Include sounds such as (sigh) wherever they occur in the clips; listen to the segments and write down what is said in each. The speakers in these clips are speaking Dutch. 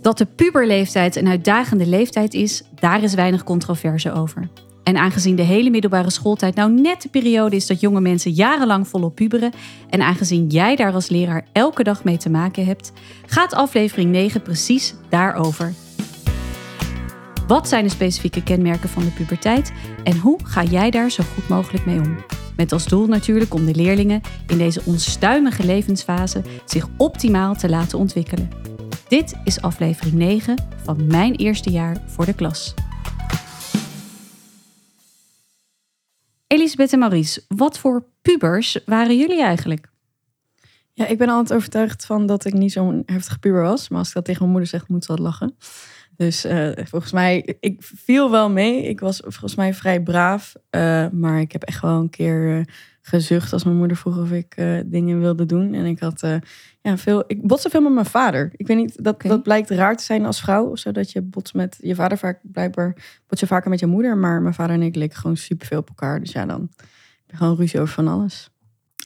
Dat de puberleeftijd een uitdagende leeftijd is, daar is weinig controverse over. En aangezien de hele middelbare schooltijd nou net de periode is dat jonge mensen jarenlang volop puberen, en aangezien jij daar als leraar elke dag mee te maken hebt, gaat aflevering 9 precies daarover. Wat zijn de specifieke kenmerken van de puberteit en hoe ga jij daar zo goed mogelijk mee om? Met als doel natuurlijk om de leerlingen in deze onstuimige levensfase zich optimaal te laten ontwikkelen. Dit is aflevering 9 van mijn eerste jaar voor de klas. Elisabeth en Maurice, wat voor pubers waren jullie eigenlijk? Ja, ik ben altijd overtuigd van dat ik niet zo'n heftige puber was. Maar als ik dat tegen mijn moeder zeg, moet ze wat lachen. Dus uh, volgens mij, ik viel wel mee. Ik was volgens mij vrij braaf. Uh, maar ik heb echt wel een keer uh, gezucht als mijn moeder vroeg of ik dingen wilde doen. En ik had ja, veel. Ik botste veel met mijn vader. Ik weet niet, dat, okay. dat blijkt raar te zijn als vrouw. Zodat je botst met je vader vaak blijkbaar bots je vaker met je moeder. Maar mijn vader en ik leken gewoon super veel op elkaar. Dus ja, dan heb je gewoon ruzie over van alles.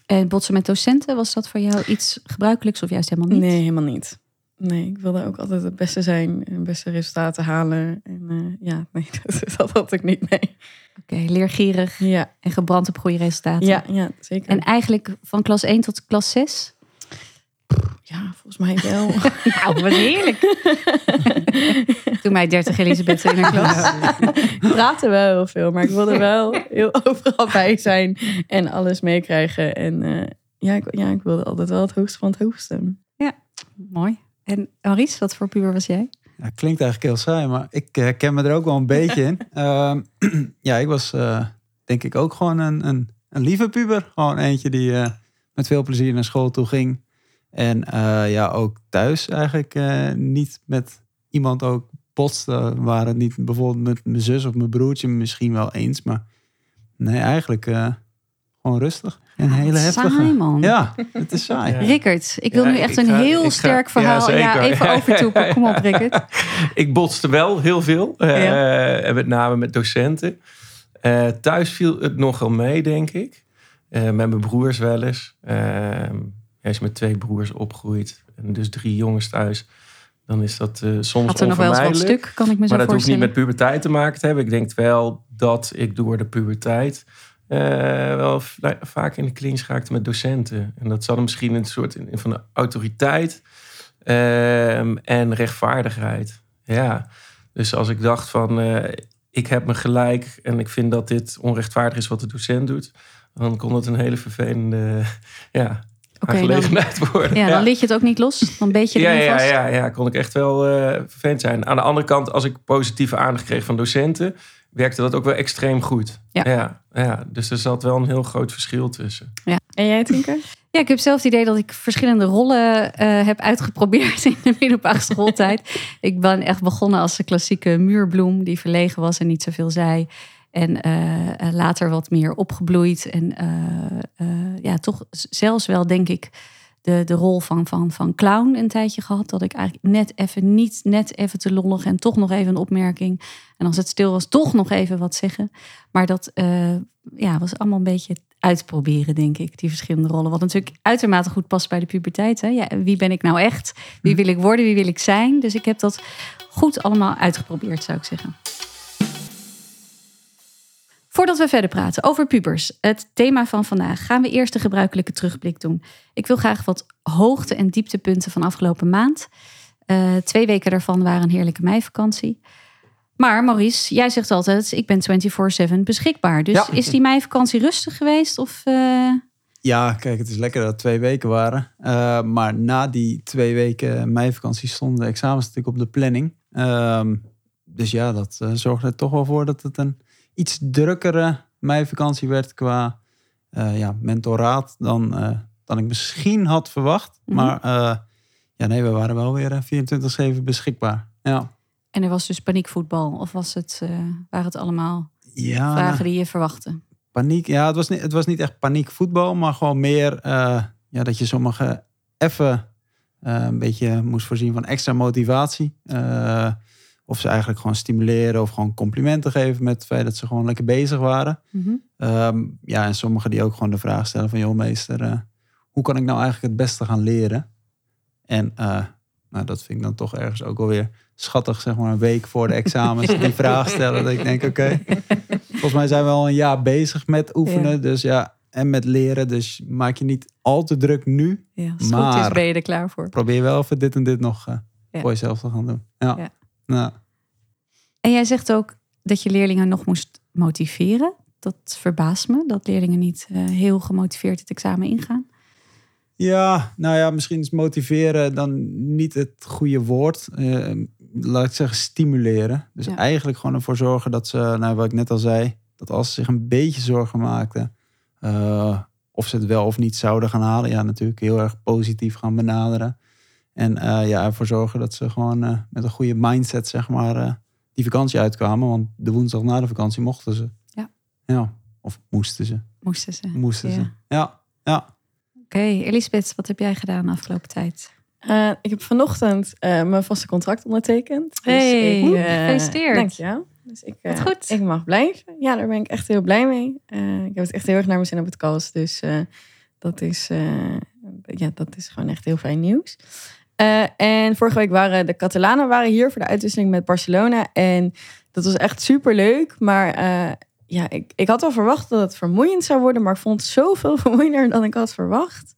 En botsen met docenten, was dat voor jou iets gebruikelijks of juist helemaal niet? Nee, helemaal niet. Nee, ik wilde ook altijd het beste zijn en beste resultaten halen. En uh, ja, nee, (laughs) dat, had ik niet mee. Oké, okay, leergierig ja. en gebrand op goede resultaten. Ja, ja, zeker. En eigenlijk van klas 1 tot klas 6? Ja, volgens mij wel. (laughs) nou, wat heerlijk. (laughs) Toen mij 30 Elisabeth in de klas. Ik praatte wel heel veel, maar ik wilde wel heel (laughs) overal bij zijn en alles meekrijgen. En uh, ja, ik, ja, ik wilde altijd wel het hoogste van het hoogste. Ja, mooi. En Maurice, wat voor puber was jij? Ja, klinkt eigenlijk heel saai, maar ik herken uh, me er ook wel een beetje in. Uh, (clears throat) ja, ik was uh, denk ik ook gewoon een, een, een lieve puber. Gewoon eentje die uh, met veel plezier naar school toe ging. En ja, ook thuis eigenlijk niet met iemand ook botste. Waren het niet bijvoorbeeld met mijn zus of mijn broertje misschien wel eens. Maar nee, eigenlijk gewoon rustig. Een hele heftige. Saai, man. Ja, het is saai. Ja. (laughs) Rickert, ik wil ja, nu echt een heel ga, sterk verhaal. Ja, (laughs) ja even overtoepen. Kom op, Rickert. (laughs) ik botste wel heel veel. Uh, en met name met docenten. Uh, thuis viel het nogal mee, denk ik. Uh, met mijn broers wel eens. Hij is met twee broers opgegroeid. En dus drie jongens thuis. Dan is dat soms Had er nog wel eens wat stuk, kan ik me zo Maar dat hoeft niet met puberteit te maken te hebben. Ik denk wel dat ik door de puberteit... Uh, wel vaak in de clinch raakte met docenten. En dat zat misschien een soort in, van de autoriteit uh, en rechtvaardigheid. Ja, dus als ik dacht van uh, ik heb me gelijk en ik vind dat dit onrechtvaardig is wat de docent doet, dan kon het een hele vervelende (laughs) ja, okay, aangelegenheid dan, worden. Ja, dan liet je het ook niet los, dan beetje (laughs) ja, erin ja, vast. Ja, ja, kon ik echt wel vervelend zijn. Aan de andere kant, als ik positieve aandacht kreeg van docenten, werkte dat ook wel extreem goed. Ja. Ja, ja, dus er zat wel een heel groot verschil tussen. Ja. En jij, Tinker? Ja, ik heb zelf het idee dat ik verschillende rollen uh, heb uitgeprobeerd (laughs) in de middelbare schooltijd. ik ben echt begonnen als de klassieke muurbloem die verlegen was en niet zoveel zei. En uh, later wat meer opgebloeid. En uh, ja, toch zelfs wel, denk ik, de, de rol van, van, van clown een tijdje gehad. Dat ik eigenlijk net even niet, net even te lollig en toch nog even een opmerking. En als het stil was, toch nog even wat zeggen. Maar dat ja, was allemaal een beetje uitproberen, denk ik, die verschillende rollen. Wat natuurlijk uitermate goed past bij de puberteit. Hè? Ja, wie ben ik nou echt? Wie wil ik worden? Wie wil ik zijn? Dus ik heb dat goed allemaal uitgeprobeerd, zou ik zeggen. Voordat we verder praten over pubers, het thema van vandaag, gaan we eerst de gebruikelijke terugblik doen. Ik wil graag wat hoogte- en dieptepunten van afgelopen maand. Uh, twee weken daarvan waren een heerlijke meivakantie. Maar Maurice, jij zegt altijd, ik ben 24/7 beschikbaar. Dus ja. is die meivakantie rustig geweest? Of, uh... Ja, kijk, het is lekker dat het twee weken waren. Uh, maar na die twee weken meivakantie stonden de examens natuurlijk op de planning. Uh, dus ja, dat zorgde er toch wel voor dat het een iets drukkere meivakantie werd qua uh, ja, mentoraat dan, uh, dan ik misschien had verwacht. Mm -hmm. Maar uh, ja, nee, we waren wel weer 24-7 beschikbaar. Ja. En er was dus paniekvoetbal? Of was het, waren het allemaal ja, vragen die je verwachtte? Paniek, ja, het was niet, het was niet echt paniekvoetbal, maar gewoon meer ja, dat je sommige even een beetje moest voorzien van extra motivatie. Of ze eigenlijk gewoon stimuleren of gewoon complimenten geven met het feit dat ze gewoon lekker bezig waren. Mhm. Mm -hmm. um, ja, en sommigen die ook gewoon de vraag stellen van... joh meester, uh, hoe kan ik nou eigenlijk het beste gaan leren? En uh, Nou, dat vind ik dan toch ergens ook alweer schattig, zeg maar, een week voor de examens die (laughs) vraag stellen. Dat ik denk, oké, volgens mij zijn we al een jaar bezig met oefenen. Ja. Dus ja, en met leren. Dus maak je niet al te druk nu. Ja, goed is Maar- ben je er klaar voor. Probeer wel even dit en dit nog eh, Ja. voor jezelf te gaan doen. Ja. Nou, En jij zegt ook dat je leerlingen nog moest motiveren. Dat verbaast me, dat leerlingen niet eh, heel gemotiveerd het examen ingaan. Ja, nou ja, misschien is motiveren dan niet het goede woord. Eh, laat ik zeggen, stimuleren. Dus Ja. eigenlijk gewoon ervoor zorgen dat ze, nou wat ik net al zei, dat als ze zich een beetje zorgen maakten, eh, of ze het wel of niet zouden gaan halen, ja, natuurlijk heel erg positief gaan benaderen. En eh, ja, ervoor zorgen dat ze gewoon eh, met een goede mindset, zeg maar, eh, die vakantie uitkwamen. Want de woensdag na de vakantie mochten ze. Ja. Ja, of moesten ze. Moesten ze. Moesten Ja. ze. Ja, ja. Oké, Elisabeth, wat heb jij gedaan de afgelopen tijd? Eh, ik heb vanochtend eh, mijn vaste contract ondertekend. Dus Hey, ik, gefeliciteerd. Dankjewel. Dus ik, eh, goed. ik mag blijven. Ja, daar ben ik echt heel blij mee. Eh, ik heb het echt heel erg naar mijn zin op het kast. Dus eh, dat, is, eh, ja, dat is gewoon echt heel fijn nieuws. Eh, en vorige week waren de Catalanen waren hier voor de uitwisseling met Barcelona. En dat was echt super leuk. Maar eh, ja, ik, ik had wel verwacht dat het vermoeiend zou worden. Maar ik vond het zoveel (laughs) vermoeiender dan ik had verwacht.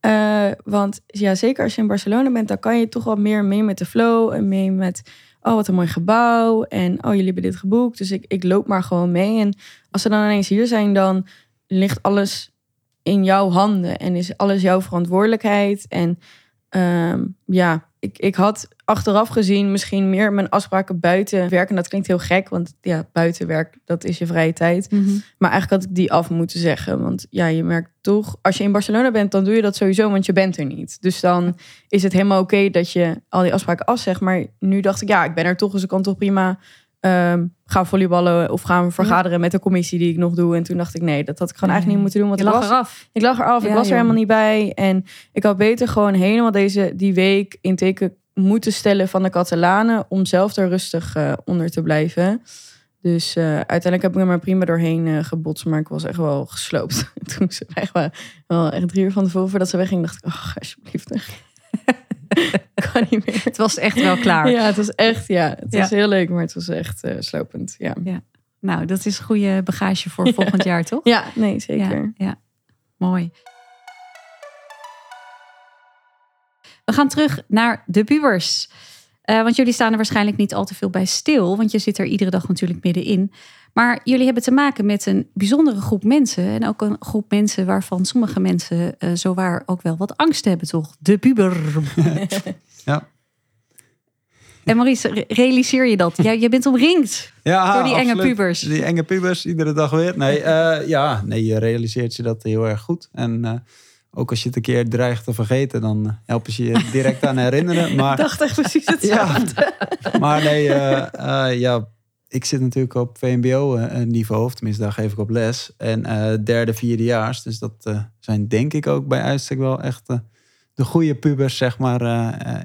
Eh, want ja, zeker als je in Barcelona bent, dan kan je toch wat meer mee met de flow. En mee met, oh wat een mooi gebouw. En oh, jullie hebben dit geboekt. Dus ik, ik loop maar gewoon mee. En als ze dan ineens hier zijn, dan ligt alles in jouw handen. En is alles jouw verantwoordelijkheid. En ehm, ja, ik, ik had achteraf gezien misschien meer mijn afspraken buiten werken. Dat klinkt heel gek, want ja, buitenwerk, dat is je vrije tijd. Maar eigenlijk had ik die af moeten zeggen. Want ja, je merkt toch, als je in Barcelona bent, dan doe je dat sowieso, want je bent er niet. Dus dan is het helemaal oké dat je al die afspraken afzegt. Maar nu dacht ik, ja, ik ben er toch, dus ik kan toch prima ehm, gaan volleyballen of gaan vergaderen met de commissie die ik nog doe. En toen dacht ik, nee, dat had ik gewoon Nee. eigenlijk niet moeten doen. Want ik lag was, eraf. ik lag eraf, ik Ja, was er helemaal niet bij. En ik had beter gewoon helemaal deze die week in teken moeten stellen van de Catalanen om zelf er rustig eh, onder te blijven. Dus eh, uiteindelijk heb ik er maar prima doorheen eh, gebotst, maar ik was echt wel gesloopt. (laughs) Toen ze waren, wel echt drie uur van tevoren voordat ze wegging, dacht ik, oh, alsjeblieft. (laughs) (laughs) kan niet meer. Het was echt wel klaar. Ja, het was echt, ja, het Ja. was heel leuk, maar het was echt eh, slopend. Ja. Nou, dat is goede bagage voor volgend (laughs) jaar, toch? ja, nee, zeker. Ja, ja. mooi. We gaan terug naar de pubers. Eh, want jullie staan er waarschijnlijk niet al te veel bij stil. Want je zit er iedere dag natuurlijk middenin. Maar jullie hebben te maken met een bijzondere groep mensen. En ook een groep mensen waarvan sommige mensen eh zowaar ook wel wat angst hebben, toch? De puber. (laughs) Ja. En Maurice, re- realiseer je dat? Jij, jij bent omringd Ja, door die enge pubers. Die enge pubers, iedere dag weer. Nee, eh, ja, nee, je realiseert je dat heel erg goed. En ook als je het een keer dreigt te vergeten, dan eh, helpen ze je (laughs) direct aan herinneren. Ik Maar, dacht echt precies (laughs) hetzelfde. ja, (laughs) maar nee, eh, eh, ja, ik zit natuurlijk op VMBO-niveau, of tenminste daar geef ik op les. En eh, derde, vierdejaars. Dus dat zijn denk ik ook bij uitstek wel echt de goede pubers, zeg maar,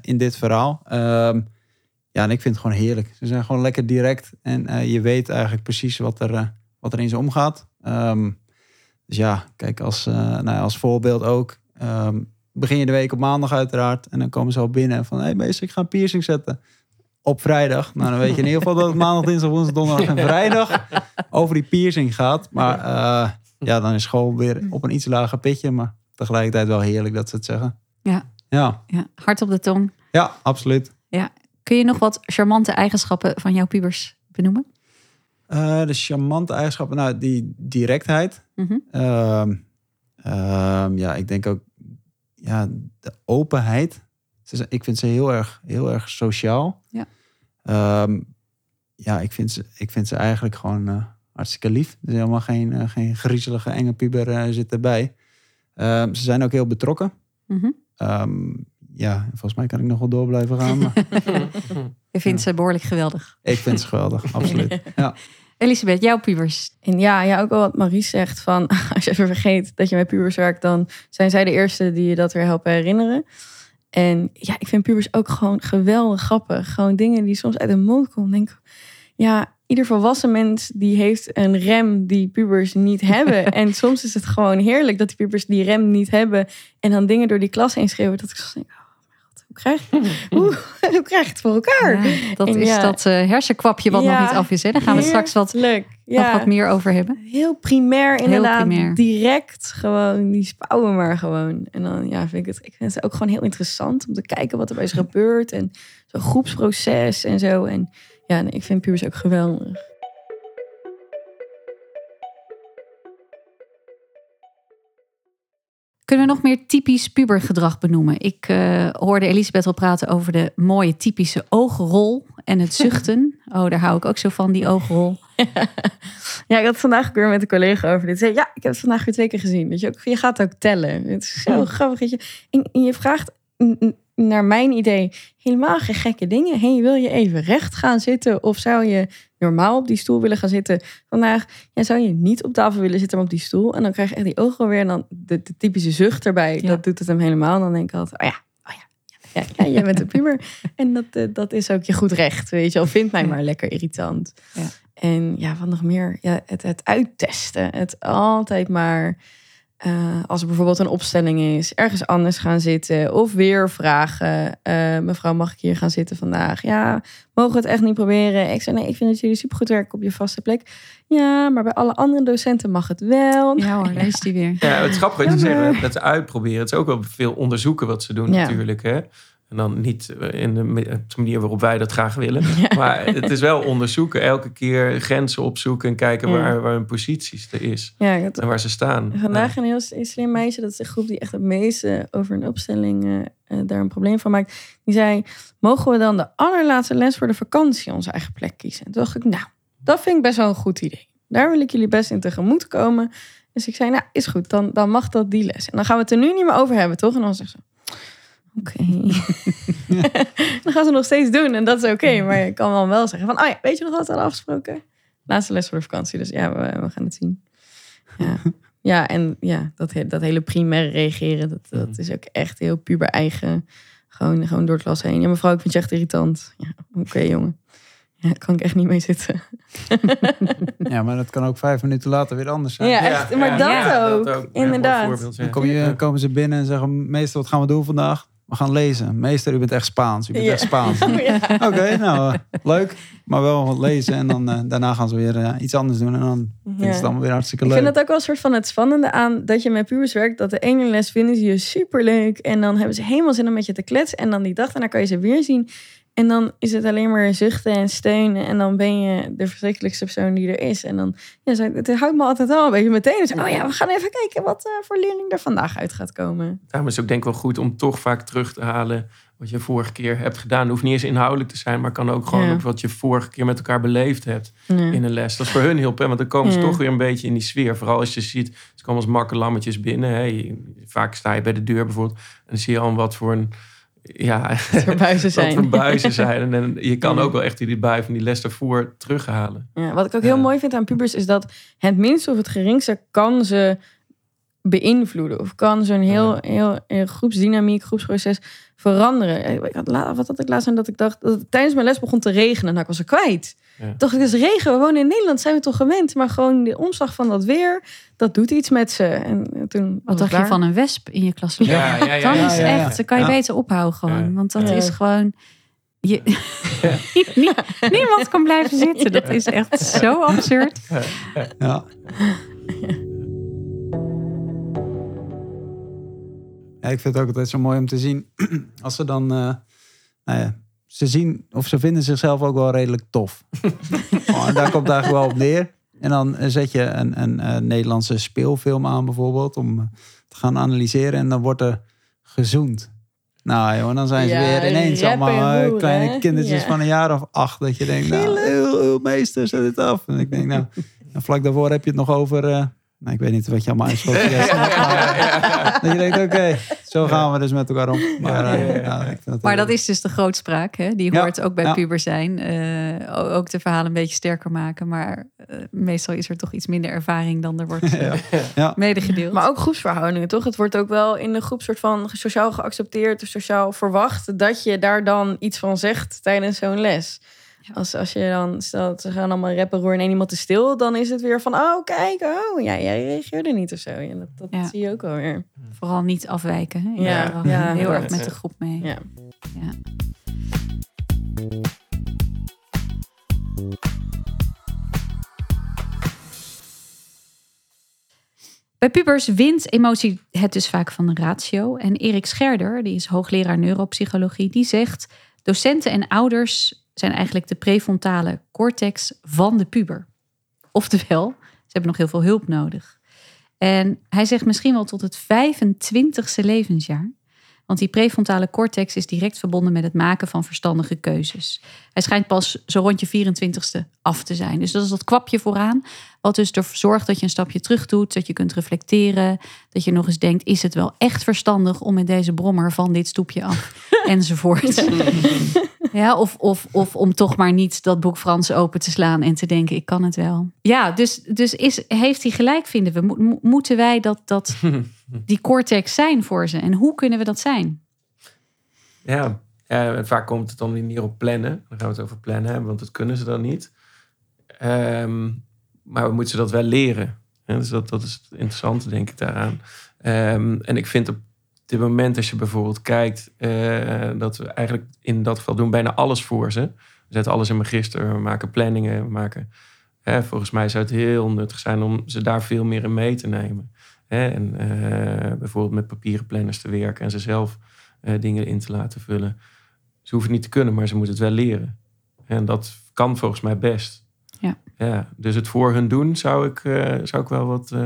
in dit verhaal. Ehm, ja, en ik vind het gewoon heerlijk. Ze zijn gewoon lekker direct. En je weet eigenlijk precies wat er, wat er in ze omgaat. Ehm, dus ja, kijk, als, eh, nou ja, als voorbeeld ook. ehm, begin je de week op maandag uiteraard. En dan komen ze al binnen van... Hé hey, meester, ik ga een piercing zetten. Op vrijdag. Nou, dan weet je in ieder geval dat het maandag, dinsdag, woensdag, donderdag en (laughs) vrijdag... over die piercing gaat. Maar eh, ja, dan is school weer op een iets lager pitje. Maar tegelijkertijd wel heerlijk dat ze het zeggen. Ja. Ja, Ja, hart op de tong. ja absoluut. Kun je nog wat charmante eigenschappen van jouw pubers benoemen? Eh, de charmante eigenschappen, nou, die directheid. Mhm. Ehm, ehm, ja, ik denk ook ja, de openheid. Ze ik vind ze heel erg, heel erg sociaal. Ja. Ehm, ja, ik vind, ze, ik vind ze eigenlijk gewoon eh, hartstikke lief. Er is helemaal geen, eh, geen griezelige enge puber eh, zit erbij. Ze zijn ook heel betrokken. Mhm. Ja, volgens mij kan ik nog wel door blijven gaan. Maar (laughs) Je vindt ze behoorlijk geweldig. ik vind ze geweldig, absoluut. (laughs) Ja. Elisabeth, jouw pubers. En ja, ja, ook al wat Maries zegt van (laughs) als je even vergeet dat je met pubers werkt, dan zijn zij de eerste die je dat weer helpen herinneren. En ja, ik vind pubers ook gewoon geweldig grappig. Gewoon dingen die soms uit de mond komen. Denk, ja, ieder volwassen mens die heeft een rem die pubers niet (laughs) hebben. en soms is het gewoon heerlijk dat die pubers die rem niet hebben. En dan dingen door die klas heen schreeuwen. Dat ik zo denk, god, krijg, hoe, (laughs) hoe krijg je het voor elkaar? Ja, dat En is ja. dat eh, hersenkwapje wat nog niet af is. Hè? Daar gaan we straks wat, nog wat meer over hebben. Heel primair inderdaad. primair. Direct gewoon, die spouwen maar gewoon. En dan ja, vind ik het, ik vind het ook gewoon heel interessant om te kijken wat er bij ze gebeurt. En zo'n groepsproces en zo. En ja, nee, ik vind pubers ook geweldig. Kunnen we nog meer typisch pubergedrag benoemen? Ik eh, hoorde Elisabeth al praten over de mooie typische oogrol en het zuchten. (laughs) Oh, daar hou ik ook zo van, die oogrol. (laughs) Ja, ik had vandaag ook weer met een collega over dit. Zei, ja, ik heb het vandaag weer twee keer gezien. Dat je, ook, je gaat ook tellen. Het is zo grappig. Dat je, en, en je vraagt, naar mijn idee, helemaal geen gekke dingen. Hey, wil je even recht gaan zitten? Of zou je normaal op die stoel willen gaan zitten? Vandaag ja, zou je niet op tafel willen zitten, maar op die stoel. En dan krijg je echt die ogen weer. En dan de, de typische zucht erbij. Ja. Dat doet het hem helemaal. En dan denk ik altijd, oh ja, oh ja. Ja, ja, jij bent een puber. (laughs) En dat, eh, dat is ook je goed recht. Weet je wel, vind mij maar lekker irritant. Ja. En ja, wat nog meer? Ja, het, het uittesten. Het altijd maar, eh, als er bijvoorbeeld een opstelling is, ergens anders gaan zitten. Of weer vragen, eh, mevrouw, mag ik hier gaan zitten vandaag? Ja, mogen we het echt niet proberen? Ik zei, nee, ik vind dat jullie supergoed werken op je vaste plek. Ja, maar bij alle andere docenten mag het wel. Ja hoor, daar is die weer. Ja, het is Ja, maar- zegt, met uitproberen. Het is ook wel veel onderzoeken wat ze doen Ja. natuurlijk. Hè? En dan niet eh, in de op de manier waarop wij dat graag willen. (laughs) Maar het is wel onderzoeken. Elke keer grenzen opzoeken en kijken Ja. waar, waar hun posities er is. Ja, ik had En waar ze staan. vandaag een heel slim meisje, dat is een groep die echt het meeste over een opstelling eh, eh, daar een probleem van maakt. Die zei, mogen we dan de allerlaatste les voor de vakantie onze eigen plek kiezen? En toen dacht ik, nou, dat vind ik best wel een goed idee. Daar wil ik jullie best in tegemoet komen. Dus ik zei, nou, is goed, dan, dan mag dat die les. En dan gaan we het er nu niet meer over hebben, toch? En dan zegt ze, oké. (laughs) dan gaan ze nog steeds doen en dat is oké. Maar je kan dan wel zeggen van, oh ja, weet je nog wat we hadden afgesproken? Laatste les voor de vakantie, dus ja, we, we gaan het zien. Ja, (laughs) ja en ja, dat, dat hele primaire reageren, dat, dat is ook echt heel puber eigen. Gewoon, gewoon door het klas heen. Ja, mevrouw, ik vind je echt irritant. Ja, oké, jongen. Ja, daar kan ik echt niet mee zitten. (laughs) Ja, maar dat kan ook vijf minuten later weer anders zijn. Ja, echt. Maar dat ja, ook. Inderdaad. Dan kom je, komen ze binnen en zeggen, meester, wat gaan we doen vandaag? We gaan lezen. Meester, u bent echt Spaans. U bent Ja. echt Spaans. (laughs) Ja. Oké, nou, eh, leuk. Maar wel wat lezen. En dan, eh, daarna gaan ze weer eh, iets anders doen. En dan ze Ja. het allemaal weer hartstikke Ik leuk. vind dat ook wel een soort van het spannende aan dat je met pubers werkt. Dat de ene les vinden ze je superleuk. En dan hebben ze helemaal zin om met je te kletsen. En dan die dag daarna kan je ze weer zien. En dan is het alleen maar zuchten en steunen. En dan ben je de verschrikkelijkste persoon die er is. En dan, ja, het houdt me altijd wel een beetje meteen. Dus, oh ja, we gaan even kijken wat eh, voor leerling er vandaag uit gaat komen. Daarom is het ook denk ik wel goed om toch vaak terug te halen wat je vorige keer hebt gedaan. Het hoeft niet eens inhoudelijk te zijn, maar kan ook gewoon Ja. op wat je vorige keer met elkaar beleefd hebt Ja. in een les. Dat is voor hun heel prettig, want dan komen ze Ja. toch weer een beetje in die sfeer. Vooral als je ziet, ze komen als makkelammetjes binnen. Hè. Vaak sta je bij de deur bijvoorbeeld en dan zie je al wat voor een... Ja, (laughs) voor buizen (laughs) zijn. buizen zijn. En je kan ook wel echt die bui van die les daarvoor terughalen. Ja, wat ik ook heel mooi vind aan pubers is dat het minste of het geringste kan ze beïnvloeden. Of kan zo'n heel, heel, heel groepsdynamiek, groepsproces veranderen. Ik had, wat had ik laatst aan dat ik dacht, dat het tijdens mijn les begon te regenen. Nou, ik was er kwijt. Ja. Ik, dus regen, we wonen in Nederland, zijn we toch gewend. Maar gewoon de omslag van dat weer, dat doet iets met ze. En toen was Wat dacht je van een wesp in je klas? Ja, ja, ja, Dan ja, is ja, ja. echt, dan kan je Ja. beter ophouden gewoon. Ja. Want dat Ja. is gewoon... Je, (laughs) Nie- niemand kan blijven zitten. Dat is echt zo absurd. Ja. ja, ik vind het ook altijd zo mooi om te zien. (clears throat) Als ze dan, eh, nou ja, ze zien of ze vinden zichzelf ook wel redelijk tof. Gewoon, (laughs) daar komt eigenlijk wel op neer. En dan eh, zet je een, een, eh, Nederlandse speelfilm aan bijvoorbeeld om eh, te gaan analyseren. En dan wordt er gezoend. Nou joh, dan zijn ze Ja, weer ineens allemaal kleine hè? kindertjes Ja. van een jaar of acht. Dat je denkt, nou, heel, heel meester, zet het af. En ik denk, nou, (laughs) en vlak daarvoor heb je het nog over... nou, ik weet niet wat je allemaal in school (laughs) hebt. Dat je denkt, oké, zo gaan we dus met elkaar om. Maar, eh, Ja, ja, ja. ja, ik vind Maar dat is dus de grootspraak. Hè? Die Ja, hoort ook bij ja. puber zijn. Eh, ook de verhalen een beetje sterker maken. Maar eh, meestal is er toch iets minder ervaring dan er wordt (laughs) Ja. Ja. medegedeeld. Maar ook groepsverhoudingen, toch? Het wordt ook wel in de groep soort van sociaal geaccepteerd of sociaal verwacht dat je daar dan iets van zegt tijdens zo'n les. Als, als je dan stelt, ze gaan allemaal rappen, roer en één iemand te stil, dan is het weer van, oh kijk, oh ja, jij reageerde niet of zo. Ja, dat dat Ja. zie je ook wel weer. Vooral niet afwijken. Hè? Ja, heel erg met de groep mee. Ja. Ja. Bij pubers wint emotie het dus vaak van de ratio. En Erik Scherder, die is hoogleraar neuropsychologie, die zegt... docenten en ouders zijn eigenlijk de prefrontale cortex van de puber. Oftewel, ze hebben nog heel veel hulp nodig. En hij zegt misschien wel tot het 25ste levensjaar. Want die prefrontale cortex is direct verbonden met het maken van verstandige keuzes. Hij schijnt pas zo rond je 24ste af te zijn. Dus dat is dat kwapje vooraan. Wat dus ervoor zorgt dat je een stapje terug doet. Dat je kunt reflecteren. Dat je nog eens denkt, is het wel echt verstandig om met deze brommer van dit stoepje af? (laughs) Enzovoort. (laughs) Ja, of, of, of om toch maar niet dat boek Frans open te slaan en te denken, ik kan het wel. Ja, dus, dus is, heeft hij gelijk, vinden we. Mo- mo- moeten wij dat, dat, (laughs) die cortex zijn voor ze? En hoe kunnen we dat zijn? Ja, ja, en vaak komt het dan neer op plannen. Dan gaan we het over plannen hebben, want dat kunnen ze dan niet. Ehm, maar we moeten ze dat wel leren. Dus dat, dat is het interessante, denk ik, daaraan. Ehm, en ik vind op dit moment, als je bijvoorbeeld kijkt, eh, dat we eigenlijk in dat geval doen bijna alles voor ze. We zetten alles in register, we maken planningen, we maken... Volgens mij zou het heel nuttig zijn om ze daar veel meer in mee te nemen. En eh, bijvoorbeeld met papieren planners te werken en ze zelf eh, dingen in te laten vullen. Ze hoeven het niet te kunnen, maar ze moeten het wel leren. En dat kan volgens mij best. Ja. dus het voor hun doen zou ik, eh, zou ik wel wat eh,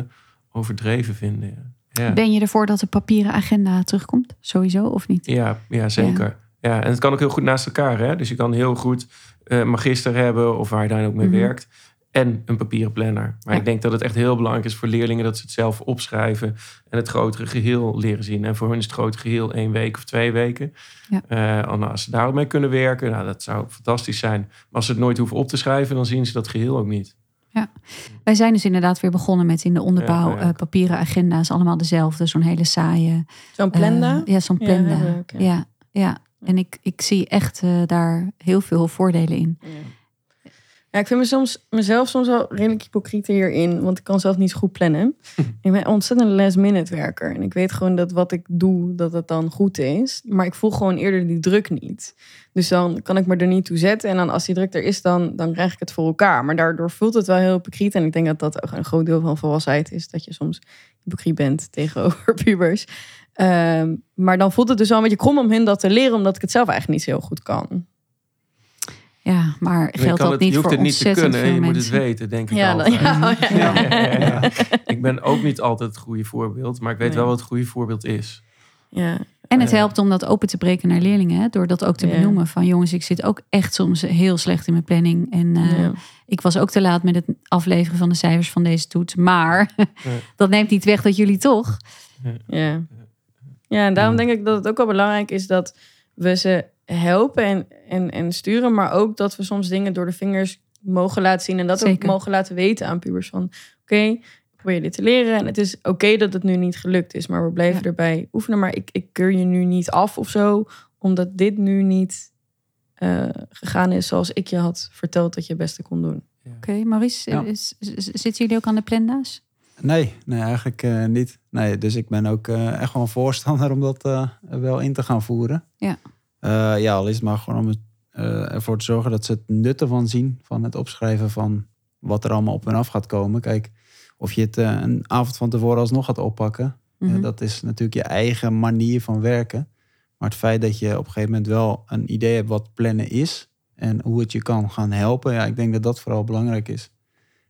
overdreven vinden. Ja. Ben je ervoor dat de papieren agenda terugkomt? Sowieso of niet? Ja, ja zeker. Ja. en het kan ook heel goed naast elkaar. Hè? Dus je kan heel goed eh magister hebben of waar je dan ook mee Mhm. werkt. En een papieren planner. Maar Ja. ik denk dat het echt heel belangrijk is voor leerlingen dat ze het zelf opschrijven en het grotere geheel leren zien. En voor hun is het grote geheel één week of twee weken. Ja. Eh, als ze daarop mee kunnen werken, nou, dat zou fantastisch zijn. Maar als ze het nooit hoeven op te schrijven, dan zien ze dat geheel ook niet. Wij zijn dus inderdaad weer begonnen met in de onderbouw Ja, ja. eh, papieren agenda's. Allemaal dezelfde, zo'n hele saaie. Zo'n planda. eh, ja, zo'n Ja, planda. hebben Ja, ja. ja, En ik, ik zie echt daar heel veel voordelen in. Ja. Ik vind me soms, mezelf soms wel redelijk hypocriet hierin, want ik kan zelf niet zo goed plannen. (laughs) ik ben ontzettend last minute werker en ik weet gewoon dat wat ik doe, dat het dan goed is. Maar ik voel gewoon eerder die druk niet. Dus dan kan ik me er niet toe zetten en dan als die druk er is, dan, dan krijg ik het voor elkaar. Maar daardoor voelt het wel heel hypocriet en ik denk dat dat ook een groot deel van volwassenheid is, dat je soms hypocriet bent (laughs) tegenover pubers. Ehm, maar dan voelt het dus wel een beetje krom om hun dat te leren, omdat ik het zelf eigenlijk niet zo heel goed kan. Ja, maar Je geldt dat het- niet je hoeft voor het niet te kunnen, je moet het weten, denk ik Ja, dan- (laughs) ja, ja, ja. Ja, ja, ja. (laughs) Ik ben ook niet altijd het goede voorbeeld, maar ik weet Nee. wel wat het goede voorbeeld is. ja. En het helpt om dat open te breken naar leerlingen. Hè? Door dat ook te Ja. benoemen. Van jongens, ik zit ook echt soms heel slecht in mijn planning. En eh, Ja. ik was ook te laat met het afleveren van de cijfers van deze toets. Maar (laughs) dat neemt niet weg dat jullie toch... Ja. ja, en daarom denk ik dat het ook wel belangrijk is dat we ze helpen en, en, en sturen, maar ook dat we soms dingen door de vingers mogen laten zien en dat ook Zeker. mogen laten weten aan pubers van oké, ik probeer dit te leren en het is oké dat het nu niet gelukt is, maar we blijven Ja. erbij oefenen, maar ik, ik keur je nu niet af of zo, omdat dit nu niet eh, gegaan is zoals ik je had verteld dat je het beste kon doen. Oké, Maurice, Ja. is- is- zitten jullie ook aan de planda's? Nee, nee eigenlijk eh, niet. Nee, dus ik ben ook eh, echt gewoon voorstander om dat eh, wel in te gaan voeren. Ja. Eh, ja, al is het maar gewoon om het, eh, ervoor te zorgen dat ze het nut ervan zien. Van het opschrijven van wat er allemaal op en af gaat komen. Kijk, of je het eh, een avond van tevoren alsnog gaat oppakken. Mhm. Dat is natuurlijk je eigen manier van werken. Maar het feit dat je op een gegeven moment wel een idee hebt wat plannen is. En hoe het je kan gaan helpen. Ja, ik denk dat dat vooral belangrijk is.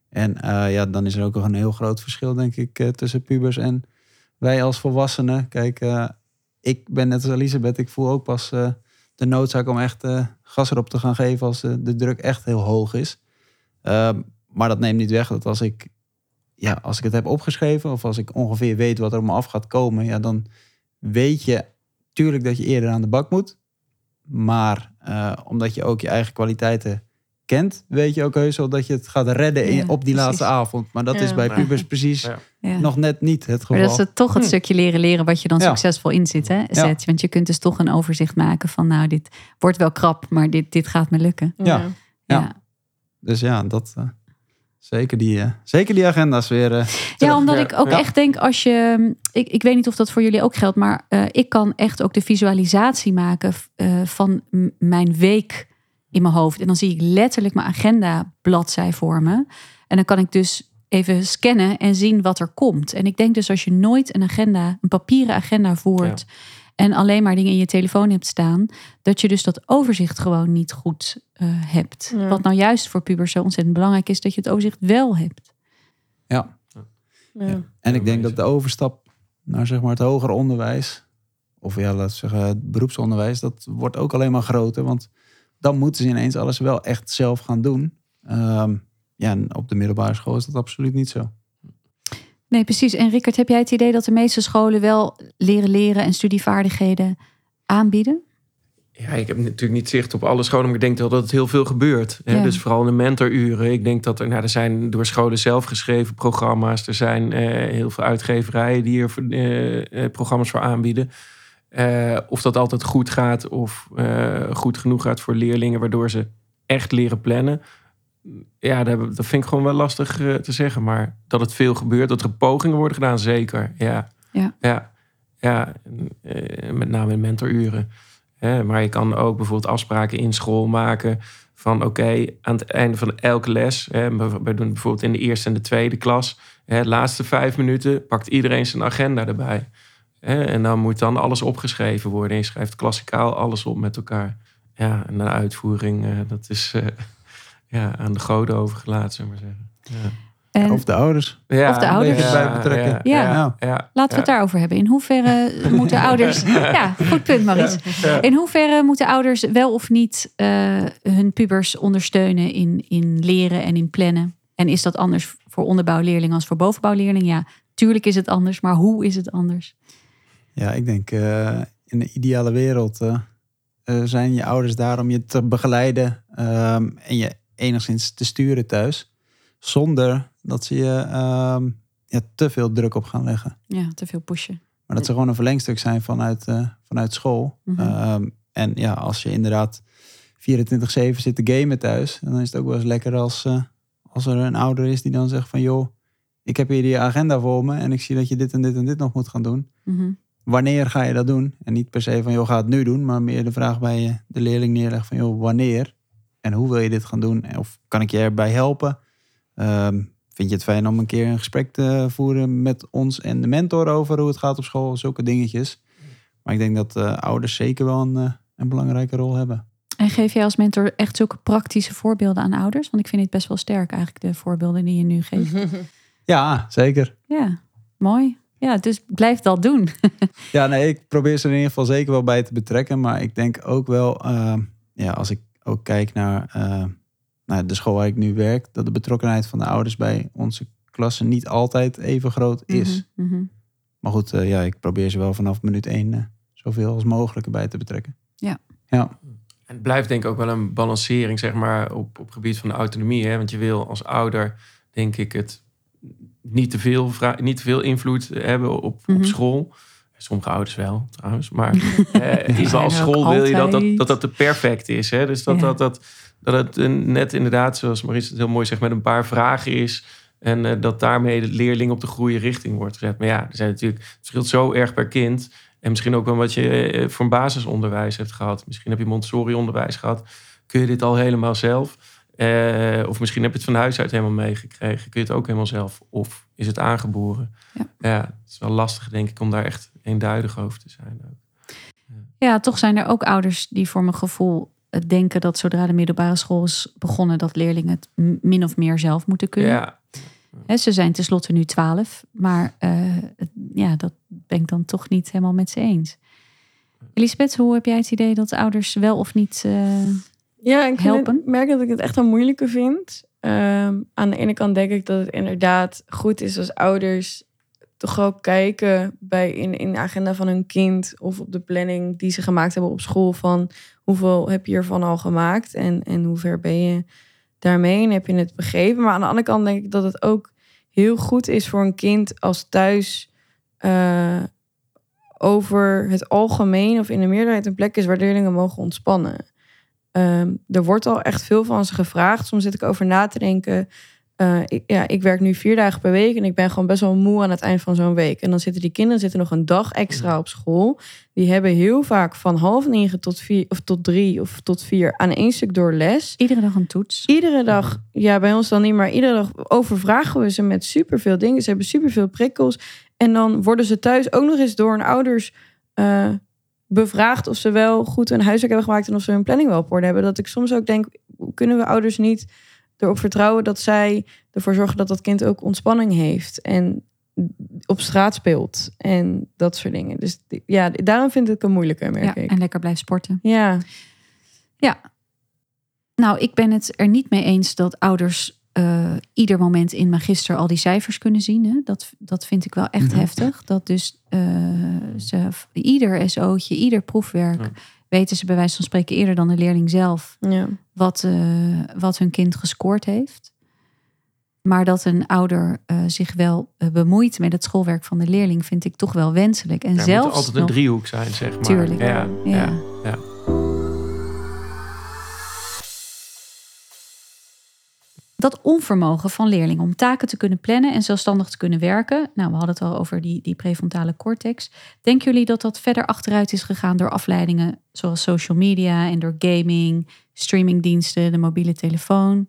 En ja, dan is er ook nog een heel groot verschil, denk ik, tussen pubers en wij als volwassenen. Kijk, ik ben net als Elisabeth. Ik voel ook pas eh, de noodzaak om echt eh, gas erop te gaan geven als eh, de druk echt heel hoog is. Ehm, maar dat neemt niet weg dat als ik, ja, als ik het heb opgeschreven of als ik ongeveer weet wat er op me af gaat komen, ja, dan weet je tuurlijk dat je eerder aan de bak moet. Maar eh, omdat je ook je eigen kwaliteiten kent, weet je ook heus wel dat je het gaat redden in- Ja, op die precies. laatste avond. Maar dat Ja. is bij pubers (laughs) precies Ja. Ja. nog net niet het Maar geval. dat is het toch het stukje leren leren wat je dan Hm. Ja. succesvol inzet, hè, zet. Want je kunt dus toch een overzicht maken van... nou, dit wordt wel krap, maar dit, dit gaat me lukken. Ja. Ja. ja. Dus ja, dat, eh, zeker, die, eh, zeker die agenda's weer. eh, Ja, omdat ik ook ja. echt denk als je. Ik, ik weet niet of dat voor jullie ook geldt, maar eh, ik kan echt ook de visualisatie maken eh, van mijn week in mijn hoofd. En dan zie ik letterlijk mijn agenda bladzij voor me. En dan kan ik dus even scannen en zien wat er komt. En ik denk dus als je nooit een agenda, een papieren agenda voert. En alleen maar dingen in je telefoon hebt staan, dat je dus dat overzicht gewoon niet goed eh, hebt. Ja. Wat nou juist voor pubers zo ontzettend belangrijk is, dat je het overzicht wel hebt. Ja. Ja. En ik denk dat de overstap naar zeg maar, het hoger onderwijs, of ja, laten we zeggen het beroepsonderwijs, dat wordt ook alleen maar groter. Want dan moeten ze ineens alles wel echt zelf gaan doen. Ehm, ja, en op de middelbare school is dat absoluut niet zo. Nee, precies. En Rickert, heb jij het idee dat de meeste scholen wel leren leren en studievaardigheden aanbieden? Ja, ik heb natuurlijk niet zicht op alle scholen, maar ik denk wel dat het heel veel gebeurt. Hè? Ja. Dus vooral in de mentoruren. Ik denk dat er, nou, er zijn door scholen zelf geschreven programma's. Er zijn eh, heel veel uitgeverijen die er eh, eh, programma's voor aanbieden. Eh, of dat altijd goed gaat of eh, goed genoeg gaat voor leerlingen, waardoor ze echt leren plannen. Ja, dat, vind ik gewoon wel lastig eh, te zeggen. Maar dat het veel gebeurt, dat er pogingen worden gedaan, zeker. Ja, Ja. ja, eh, met name in mentoruren. Maar je kan ook bijvoorbeeld afspraken in school maken van oké, aan het einde van elke les, hè, we doen bijvoorbeeld in de eerste en de tweede klas, hè, de laatste vijf minuten pakt iedereen zijn agenda erbij. En dan moet dan alles opgeschreven worden. En je schrijft klassikaal alles op met elkaar. Ja, en de uitvoering, eh, dat is ja, aan de goden overgelaten, zullen we maar zeggen. Ja. En Of de ouders. Ja, Of de ouders. Even bij betrekken. Ja, Ja. ja, ja, laten we het daarover hebben. In hoeverre (laughs) moeten ouders. Ja, goed punt. Ja. In hoeverre moeten ouders wel of niet eh, hun pubers ondersteunen in, in leren en in plannen? En is dat anders voor onderbouwleerling als voor bovenbouwleerling? Ja, tuurlijk is het anders, maar hoe is het anders? Ja, ik denk eh, in de ideale wereld eh, zijn je ouders daar om je te begeleiden ehm, en je enigszins te sturen thuis. Zonder dat ze je ehm, ja, te veel druk op gaan leggen. Ja, te veel pushen. Maar dat ze gewoon een verlengstuk zijn vanuit, eh, vanuit school. Mhm. Ehm, en ja, als je inderdaad 24-7 zit te gamen thuis, dan is het ook wel eens lekker als, eh, als er een ouder is die dan zegt van joh, ik heb hier die agenda voor me en ik zie dat je dit en dit en dit nog moet gaan doen. Mhm. Wanneer ga je dat doen? En niet per se van joh, ga het nu doen, maar meer de vraag bij de leerling neerleggen van joh, wanneer en hoe wil je dit gaan doen? Of kan ik je erbij helpen? Ehm, vind je het fijn om een keer een gesprek te voeren met ons en de mentor over hoe het gaat op school? Zulke dingetjes. Maar ik denk dat eh, ouders zeker wel een, eh, een belangrijke rol hebben. En geef jij als mentor echt zulke praktische voorbeelden aan ouders? Want ik vind het best wel sterk eigenlijk, de voorbeelden die je nu geeft. (laughs) Ja, zeker. Ja, mooi. Ja, dus blijf dat doen. (laughs) Ja, nee, ik probeer ze in ieder geval zeker wel bij te betrekken. Maar ik denk ook wel, ehm, ja, als ik ook kijk naar, eh, naar de school waar ik nu werk, dat de betrokkenheid van de ouders bij onze klassen niet altijd even groot is. Mhm, mhm. Maar goed, eh, ja, ik probeer ze wel vanaf minuut één eh, zoveel als mogelijk erbij te betrekken. Ja. Ja, En het blijft denk ik ook wel een balancering, zeg maar, op, op het gebied van de autonomie. Hè? Want je wil als ouder, denk ik, het niet te veel, niet te veel invloed hebben op, Mhm. op school. Sommige ouders wel, trouwens. Maar (laughs) eh, als school wil je dat dat, dat dat te perfect is. Hè? Dus dat, Ja. dat, dat, dat het net inderdaad, zoals Maurice het heel mooi zegt, met een paar vragen is. En eh, dat daarmee de leerling op de goede richting wordt gezet. Maar ja, er zijn natuurlijk, het verschilt zo erg per kind. En misschien ook wel wat je eh, voor een basisonderwijs hebt gehad. Misschien heb je Montessori-onderwijs gehad. Kun je dit al helemaal zelf? Eh, of misschien heb je het van huis uit helemaal meegekregen. Kun je het ook helemaal zelf? Of is het aangeboren? Ja. het is wel lastig, denk ik, om daar echt eenduidig over te zijn. Ook. Ja, toch zijn er ook ouders die voor mijn gevoel eh, denken dat zodra de middelbare school is begonnen, dat leerlingen het min of meer zelf moeten kunnen. Ja, ze zijn tenslotte nu twaalf, maar eh, het- ja, dat ben ik dan toch niet helemaal met ze eens. Elisabeth, hoe heb jij het idee dat ouders wel of niet... Ja, ik helpen? het- merk dat ik het echt een moeilijke vind. Ehm, aan de ene kant denk ik dat het inderdaad goed is als ouders toch ook kijken bij in, in de agenda van hun kind of op de planning die ze gemaakt hebben op school van hoeveel heb je ervan al gemaakt en, en hoe ver ben je daarmee en heb je het begrepen. Maar aan de andere kant denk ik dat het ook heel goed is voor een kind als thuis eh, over het algemeen of in de meerderheid een plek is waar leerlingen mogen ontspannen. Ehm, er wordt al echt veel van ze gevraagd. Soms zit ik over na te denken. Eh, ik, ja, ik werk nu vier dagen per week en ik ben gewoon best wel moe aan het eind van zo'n week. En dan zitten die kinderen zitten nog een dag extra op school. Die hebben heel vaak van half negen tot vier of tot drie of tot vier aan één stuk door les. Iedere dag een toets. Iedere dag, ja, bij ons dan niet, maar iedere dag overvragen we ze met superveel dingen. Ze hebben superveel prikkels. En dan worden ze thuis ook nog eens door hun ouders eh, bevraagd of ze wel goed hun huiswerk hebben gemaakt en of ze hun planning wel op orde hebben. Dat ik soms ook denk, kunnen we ouders niet erop vertrouwen dat zij ervoor zorgen dat dat kind ook ontspanning heeft en op straat speelt en dat soort dingen. Dus ja, daarom vind ik het een moeilijke, merk Ja, ik. en lekker blijven sporten. Ja, Ja. Nou, ik ben het er niet mee eens dat ouders eh, ieder moment in magister al die cijfers kunnen zien. Hè? Dat, dat vind ik wel echt Mhm. heftig. Dat dus eh, ze ieder SO'tje, ieder proefwerk Ja. weten ze bij wijze van spreken eerder dan de leerling zelf ja. wat, eh, wat hun kind gescoord heeft. Maar dat een ouder eh, zich wel bemoeit met het schoolwerk van de leerling, vind ik toch wel wenselijk. En Ja, het zelfs moet altijd een nog- driehoek zijn, zeg maar. Tuurlijk. Ja, Ja. Dat onvermogen van leerlingen om taken te kunnen plannen en zelfstandig te kunnen werken. Nou, we hadden het al over die, die prefrontale cortex. Denken jullie dat dat verder achteruit is gegaan door afleidingen zoals social media en door gaming, streamingdiensten, de mobiele telefoon?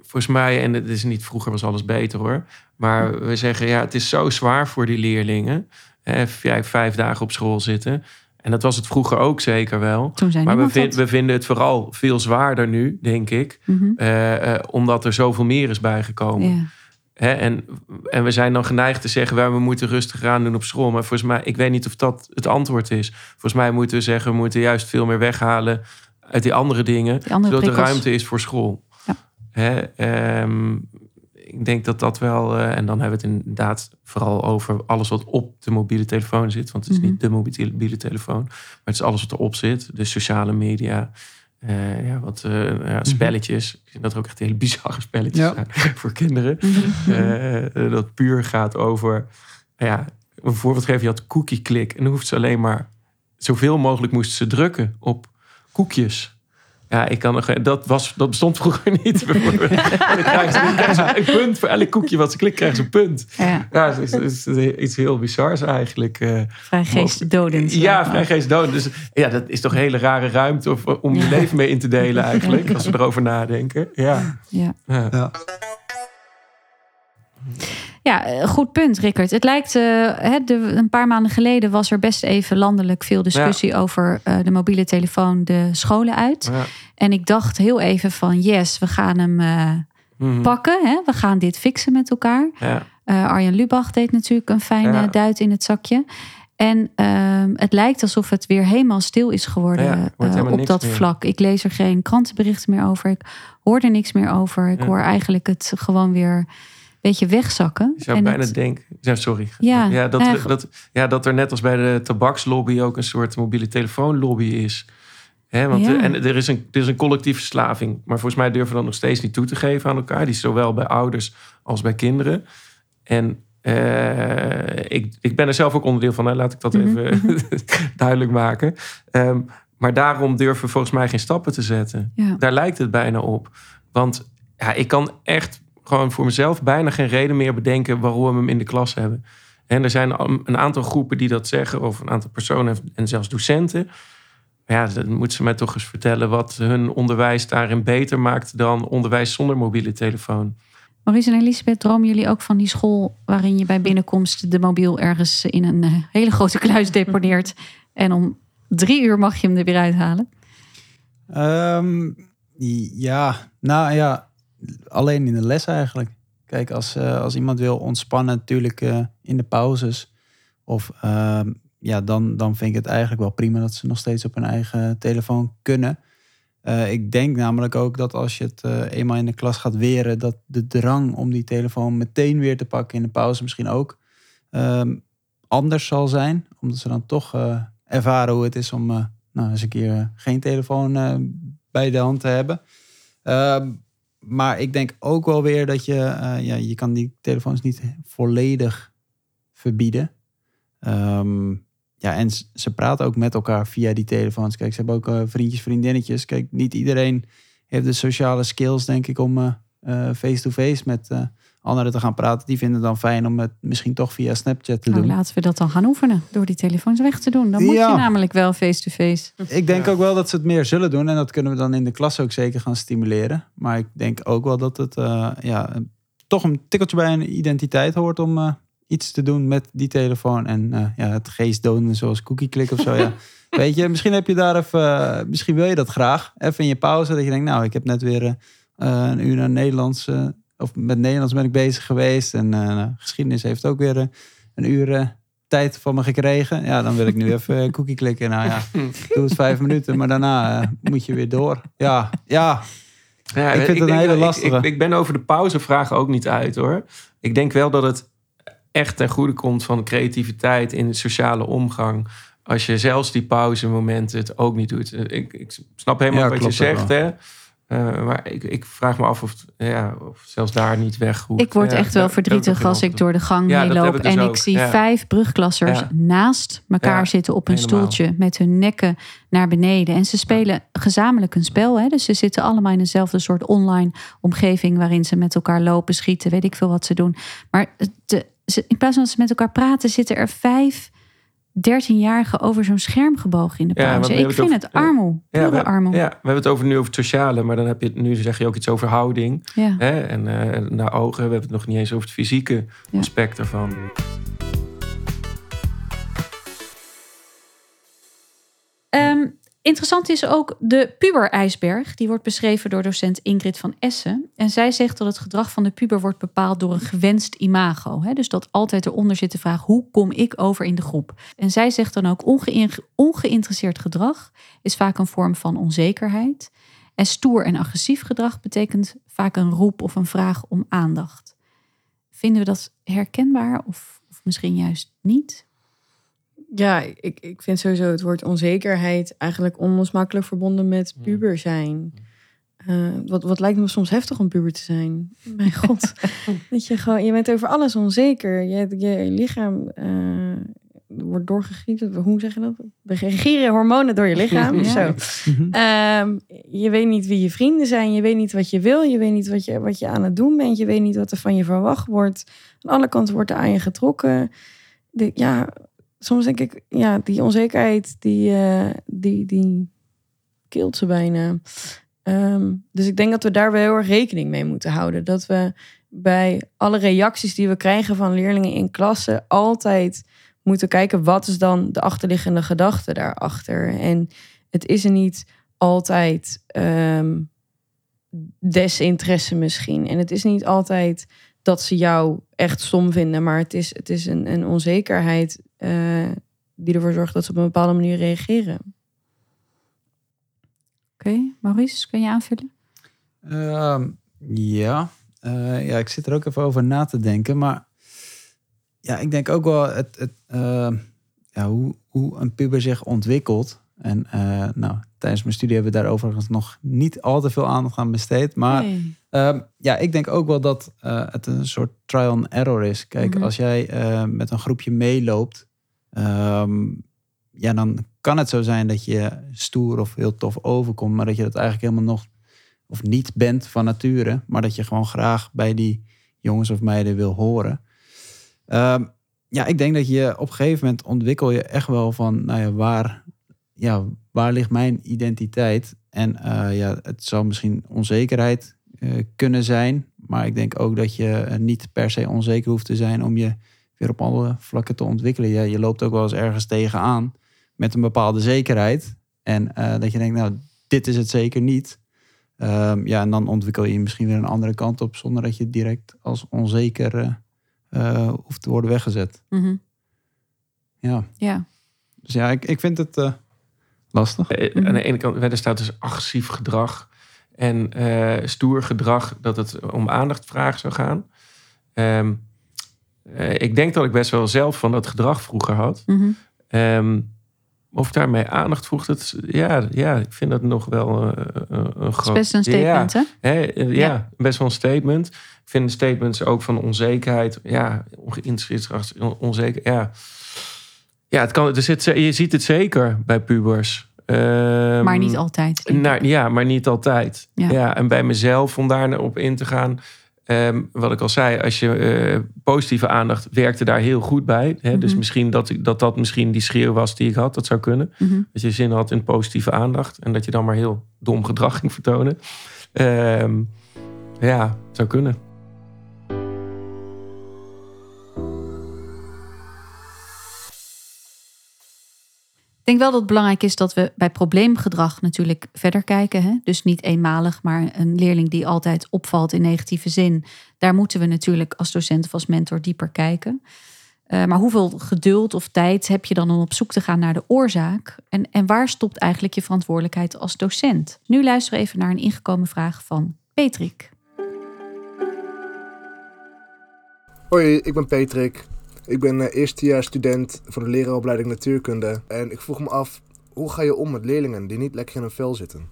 Volgens mij, en het is niet vroeger was alles beter hoor. Maar we zeggen, ja, het is zo zwaar voor die leerlingen. Hè, vijf, dagen op school zitten. En dat was het vroeger ook zeker wel. Toen zijn Maar we, vind- we vinden het vooral veel zwaarder nu, denk ik. Mhm. eh, eh, omdat er zoveel meer is bijgekomen. Hè, en, en we zijn dan geneigd te zeggen, "Wij, we moeten rustig aan doen op school. Maar volgens mij, ik weet niet of dat het antwoord is. Volgens mij moeten we zeggen, we moeten juist veel meer weghalen uit die andere dingen. Die andere zodat er ruimte is voor school. Ja. Hè, ehm, ik denk dat dat wel, eh, en dan hebben we het inderdaad vooral over alles wat op de mobiele telefoon zit. Want het is Mhm. niet de mobiele telefoon, maar het is alles wat erop zit. De sociale media, eh, ja, wat eh, ja, spelletjes. Ik vind dat er ook echt hele bizarre spelletjes Ja. zijn (laughs) voor kinderen. Mhm. Dat puur gaat over, ja, een voorbeeld geven, je had cookie klik. En dan hoeft ze alleen maar, zoveel mogelijk moesten ze drukken op koekjes. Ja, ik kan nog, dat, was, dat bestond vroeger (laughs) niet. (laughs) bijvoorbeeld. Dan krijgen ze, krijgen ze een punt voor elk koekje wat ze klikt, krijgen ze een punt. Ja, Ja, het is, het is iets heel bizars eigenlijk. eh. vrij geestdodend. Ja, vrij geestdodend. Dus ja, dat is toch een hele rare ruimte om je leven mee in te delen (laughs) eigenlijk. Als we erover nadenken. Ja. Ja. Ja. Ja. Eh, goed punt, Rickert. Het lijkt, hè, de, een paar maanden geleden was er best even landelijk veel discussie over eh, de mobiele telefoon de scholen uit. Ja. En ik dacht heel even van, yes, we gaan hem Mhm. pakken. Hè? We gaan dit fixen met elkaar. Ja. Arjan Lubach deed natuurlijk een fijne duit in het zakje. En ehm, het lijkt alsof het weer helemaal stil is geworden Ja, op dat meer. vlak. Ik lees er geen krantenberichten meer over. Ik hoor er niks meer over. Ik Ja. hoor eigenlijk het gewoon weer beetje wegzakken. Je zou En bijna het- denken... Ja, sorry. Ja, Ja, dat, nou, er- dat, ja, dat er net als bij de tabakslobby ook een soort mobiele telefoonlobby is. Hè, want Ja. en er is, een, er is een collectieve verslaving. Maar volgens mij durven we dat nog steeds niet toe te geven aan elkaar. Die is zowel bij ouders als bij kinderen. En eh, ik, ik ben er zelf ook onderdeel van. Hè. Laat ik dat Mhm, even (laughs) duidelijk maken. Ehm, maar daarom durven we volgens mij geen stappen te zetten. ja. Daar lijkt het bijna op. Want ja, ik kan echt gewoon voor mezelf bijna geen reden meer bedenken waarom we hem in de klas hebben. En er zijn al een aantal groepen die dat zeggen, of een aantal personen en zelfs docenten. Maar ja, dan moeten ze mij toch eens vertellen wat hun onderwijs daarin beter maakt dan onderwijs zonder mobiele telefoon. Maurice en Elisabeth, dromen jullie ook van die school waarin je bij binnenkomst de mobiel ergens in een eh, hele grote kluis (laughs) deponeert en om drie uur mag je hem er weer uithalen? Ehm, ja, nou ja, alleen in de les eigenlijk. Kijk, als, eh, als iemand wil ontspannen, natuurlijk eh, in de pauzes. Of ehm, ja, dan, dan vind ik het eigenlijk wel prima dat ze nog steeds op hun eigen telefoon kunnen. Eh, ik denk namelijk ook dat als je het eenmaal in de klas gaat weren, dat de drang om die telefoon meteen weer te pakken in de pauze misschien ook ehm, anders zal zijn. Omdat ze dan toch ervaren hoe het is om nou, eens een keer geen telefoon bij de hand te hebben. Maar ik denk ook wel weer dat je, eh, ja, je kan die telefoons niet volledig verbieden. Ehm, ja, en ze praten ook met elkaar via die telefoons. Kijk, ze hebben ook eh, vriendjes, vriendinnetjes. Kijk, niet iedereen heeft de sociale skills, denk ik, om eh, face-to-face met eh, anderen te gaan praten. Die vinden het dan fijn om het misschien toch via Snapchat te Nou, doen. laten we dat dan gaan oefenen door die telefoons weg te doen. Dan moet Ja. je namelijk wel face-to-face. Ik denk Ja. ook wel dat ze het meer zullen doen. En dat kunnen we dan in de klas ook zeker gaan stimuleren. Maar ik denk ook wel dat het eh, ja, toch een tikkeltje bij een identiteit hoort om eh, iets te doen met die telefoon. En eh, ja, het geestdoden zoals cookie click of zo. ja. (laughs) Weet je, misschien heb je daar even, misschien wil je dat graag. Even in je pauze dat je denkt, nou, ik heb net weer eh, een uur naar Nederlands. Of met Nederlands ben ik bezig geweest. En eh, geschiedenis heeft ook weer eh, een uur eh, tijd van me gekregen. Ja, dan wil ik nu even cookie klikken. Nou ja, (laughs) doe het vijf minuten, maar daarna moet je weer door. Ja, ja. Ja, Ik vind het een hele ik- lastige. Ik, ik ben over de pauzevraag ook niet uit hoor. Ik denk wel dat het echt ten goede komt van creativiteit in de sociale omgang. Als je zelfs die pauzemomenten het ook niet doet. Ik, snap helemaal Ja, wat je zegt, hè. Eh, maar ik, ik vraag me af of, ja, of zelfs daar niet weg. Ik word Ja, echt wel verdrietig als ik door de gang Ja, heen loop ik dus en ook. ik zie Ja. vijf brugklassers naast elkaar zitten op een helemaal. stoeltje met hun nekken naar beneden. En ze spelen gezamenlijk een spel. Hè? Dus ze zitten allemaal in dezelfde soort online omgeving waarin ze met elkaar lopen, schieten, weet ik veel wat ze doen. Maar de, ze, in plaats van dat ze met elkaar praten, zitten er vijf 13-jarigen over zo'n scherm gebogen in de pauze. ik vind het het over- armoe. Ja, Pure we, armoe. ja, we hebben het over nu over het sociale, maar dan heb je het, nu zeg je ook iets over houding. Ja. Hè? En eh, naar ogen, we hebben het nog niet eens over het fysieke Ja. aspect ervan. Ehm, interessant is ook de puberijsberg. Die wordt beschreven door docent Ingrid van Essen. En zij zegt dat het gedrag van de puber wordt bepaald door een gewenst imago. Dus dat altijd eronder zit de vraag, hoe kom ik over in de groep? En zij zegt dan ook, ongeïn- ongeïnteresseerd gedrag is vaak een vorm van onzekerheid. En stoer en agressief gedrag betekent vaak een roep of een vraag om aandacht. Vinden we dat herkenbaar of, of misschien juist niet? Ja, ik, ik vind sowieso het woord onzekerheid eigenlijk onlosmakelijk verbonden met puber zijn. Eh, wat, wat lijkt me soms heftig om puber te zijn. (laughs) Mijn god. dat je gewoon, je bent over alles onzeker. Je, je lichaam eh, wordt doorgegieten. Hoe zeg je dat? Er gieren hormonen door je lichaam. Ja. Zo. Mhm. Ehm, je weet niet wie je vrienden zijn. Je weet niet wat je wil. Je weet niet wat je, wat je aan het doen bent. Je weet niet wat er van je verwacht wordt. Aan alle kanten wordt er aan je getrokken. De, ja, soms denk ik, ja, die onzekerheid, die, eh, die, die kilt ze bijna. Ehm, dus ik denk dat we daar wel heel erg rekening mee moeten houden. Dat we bij alle reacties die we krijgen van leerlingen in klassen altijd moeten kijken wat is dan de achterliggende gedachte daarachter. En het is er niet altijd ehm, desinteresse misschien. En het is niet altijd dat ze jou echt stom vinden, maar het is, het is een, een onzekerheid eh, die ervoor zorgt dat ze op een bepaalde manier reageren. Oké, Maurice, kun je aanvullen? Ehm, ja. Eh, ja, ik zit er ook even over na te denken. Maar ja, ik denk ook wel het, het, ehm, ja, hoe, hoe een puber zich ontwikkelt. En eh, nou, tijdens mijn studie hebben we daar overigens nog niet al te veel aandacht aan besteed. Maar Nee. Ehm, ja, ik denk ook wel dat eh, het een soort trial and error is. Kijk, Mhm. als jij eh, met een groepje meeloopt, ehm, ja, dan kan het zo zijn dat je stoer of heel tof overkomt, maar dat je dat eigenlijk helemaal nog of niet bent van nature, maar dat je gewoon graag bij die jongens of meiden wil horen. Ehm, ja, ik denk dat je op een gegeven moment ontwikkel je echt wel van, nou ja, waar, ja, waar ligt mijn identiteit? En eh, ja, het zal misschien onzekerheid eh, kunnen zijn. Maar ik denk ook dat je eh, niet per se onzeker hoeft te zijn om je weer op alle vlakken te ontwikkelen. Ja, je loopt ook wel eens ergens tegenaan met een bepaalde zekerheid. En eh, dat je denkt, nou, dit is het zeker niet. Ehm, ja, en dan ontwikkel je misschien weer een andere kant op zonder dat je direct als onzeker eh, eh, hoeft te worden weggezet. Mhm. Ja, Ja. dus ja, ik, ik vind het eh, lastig. Mhm. Aan de ene kant, er staat dus agressief gedrag en eh, stoer gedrag, dat het om aandacht vragen zou gaan. Ehm, eh, ik denk dat ik best wel zelf van dat gedrag vroeger had. Mhm. Ehm, of daarmee aandacht vroeg, dat, ja, ja, ik vind dat nog wel eh, een een groot... best een statement, hè? Hè, eh, ja, Ja. best wel een statement. Ik vind statements ook van onzekerheid. Ja, ongeïnteresseerd, on- onzeker. Ja. Ja, het kan, er zit, je ziet het zeker bij pubers. Ehm, maar niet altijd. Nou, ja, maar niet altijd. Ja. Ja. en bij mezelf, om daar op in te gaan. Ehm, wat ik al zei, als je eh, positieve aandacht werkte daar heel goed bij. Hè? Dus Mhm. misschien dat, dat dat misschien die schreeuw was die ik had. Dat zou kunnen. Mhm. Dat je zin had in positieve aandacht. En dat je dan maar heel dom gedrag ging vertonen. Ehm, ja, zou kunnen. Denk wel dat het belangrijk is dat we bij probleemgedrag natuurlijk verder kijken. Hè? Dus niet eenmalig, maar een leerling die altijd opvalt in negatieve zin. Daar moeten we natuurlijk als docent of als mentor dieper kijken. Eh, maar hoeveel geduld of tijd heb je dan om op zoek te gaan naar de oorzaak? En, en waar stopt eigenlijk je verantwoordelijkheid als docent? Nu luisteren we even naar een ingekomen vraag van Patrick. Hoi, ik ben Patrick. Ik ben eh, eerstejaars student van de leraaropleiding natuurkunde. En ik vroeg me af, hoe ga je om met leerlingen die niet lekker in hun vel zitten?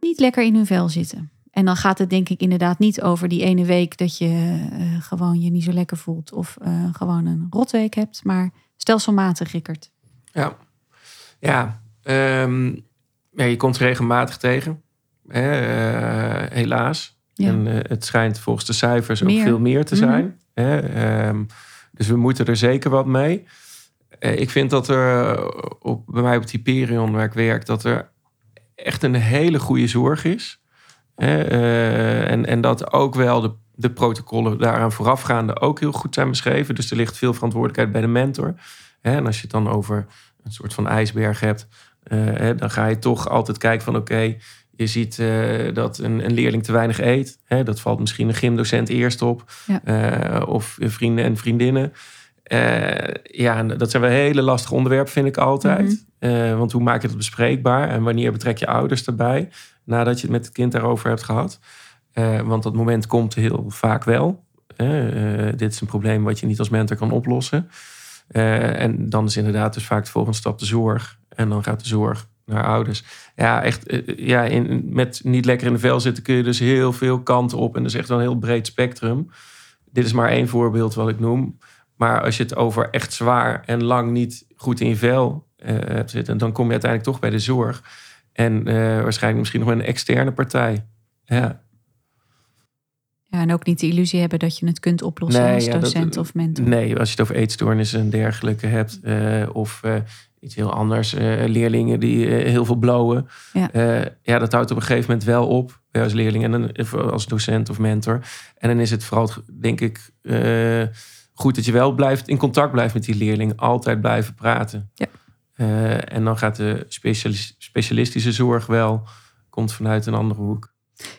Niet lekker in hun vel zitten. En dan gaat het denk ik inderdaad niet over die ene week dat je eh, gewoon je niet zo lekker voelt. Of eh, gewoon een rotweek hebt. Maar stelselmatig, Rickert. Ja, ja, ehm, ja je komt regelmatig tegen. Hè, eh, helaas. Ja. En eh, het schijnt volgens de cijfers ook veel meer te Mhm. zijn. Hè, ehm, dus we moeten er zeker wat mee. Eh, ik vind dat er eh, op, bij mij op Hyperion waar ik werk, dat er echt een hele goede zorg is. Eh, en, en dat ook wel de, de protocollen daaraan voorafgaande ook heel goed zijn beschreven. Dus er ligt veel verantwoordelijkheid bij de mentor. En als je het dan over een soort van ijsberg hebt, dan ga je toch altijd kijken van oké, je ziet eh, dat een, een leerling te weinig eet. Hè, dat valt misschien een gymdocent eerst op. Ja. Eh, of vrienden en vriendinnen. Eh, ja, dat zijn wel hele lastige onderwerpen, vind ik altijd. Eh, want hoe maak je dat bespreekbaar? En wanneer betrek je ouders erbij? Nadat je het met het kind daarover hebt gehad. Eh, want dat moment komt heel vaak wel. Dit is een probleem wat je niet als mentor kan oplossen. En dan is inderdaad dus vaak de volgende stap de zorg. En dan gaat de zorg naar ouders. Ja, echt. eh, ja, in, met niet lekker in de vel zitten kun je dus heel veel kanten op. En dat is echt wel een heel breed spectrum. Dit is maar één voorbeeld wat ik noem. Maar als je het over echt zwaar en lang niet goed in je vel eh, hebt zitten, dan kom je uiteindelijk toch bij de zorg. En eh, waarschijnlijk misschien nog met een externe partij. Ja, Ja, en ook niet de illusie hebben dat je het kunt oplossen Nee, als ja, dat- docent of mentor. Nee, als je het over eetstoornissen en dergelijke hebt. eh, of eh, iets heel anders. eh, leerlingen die eh, heel veel blowen. Ja. Eh, ja, dat houdt op een gegeven moment wel op. Als leerling en dan, als docent of mentor. En dan is het vooral, denk ik, goed dat je wel blijft, in contact blijft met die leerling. Altijd blijven praten. Ja. En dan gaat de specialis- specialistische zorg wel, komt vanuit een andere hoek.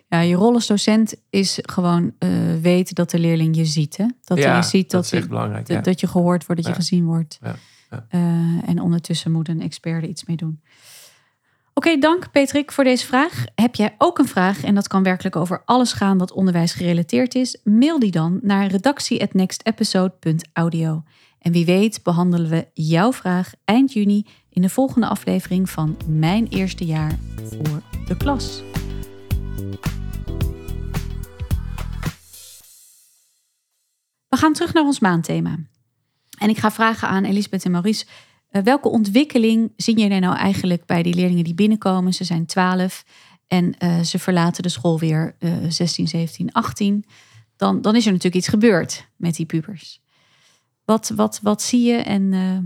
Ja, je rol als docent is gewoon weten dat de leerling je ziet. Hè? Dat ja, je ziet dat, echt je, belangrijk. dat, ja. dat je gehoord wordt, dat je gezien wordt. Ja, Eh, en ondertussen moet een expert er iets mee doen. Oké, dank Patrick voor deze vraag. Heb jij ook een vraag en dat kan werkelijk over alles gaan wat onderwijs gerelateerd is? Mail die dan naar redactie@nextepisode.audio. En wie weet behandelen we jouw vraag eind juni in de volgende aflevering van Mijn Eerste Jaar voor de Klas. We gaan terug naar ons maandthema. En ik ga vragen aan Elisabeth en Maurice. eh, welke ontwikkeling zien jullie nou eigenlijk bij die leerlingen die binnenkomen? Ze zijn 12 en eh, ze verlaten de school weer eh 16, 17, 18. Dan, dan is er natuurlijk iets gebeurd met die pubers. Wat, wat, wat zie je en eh,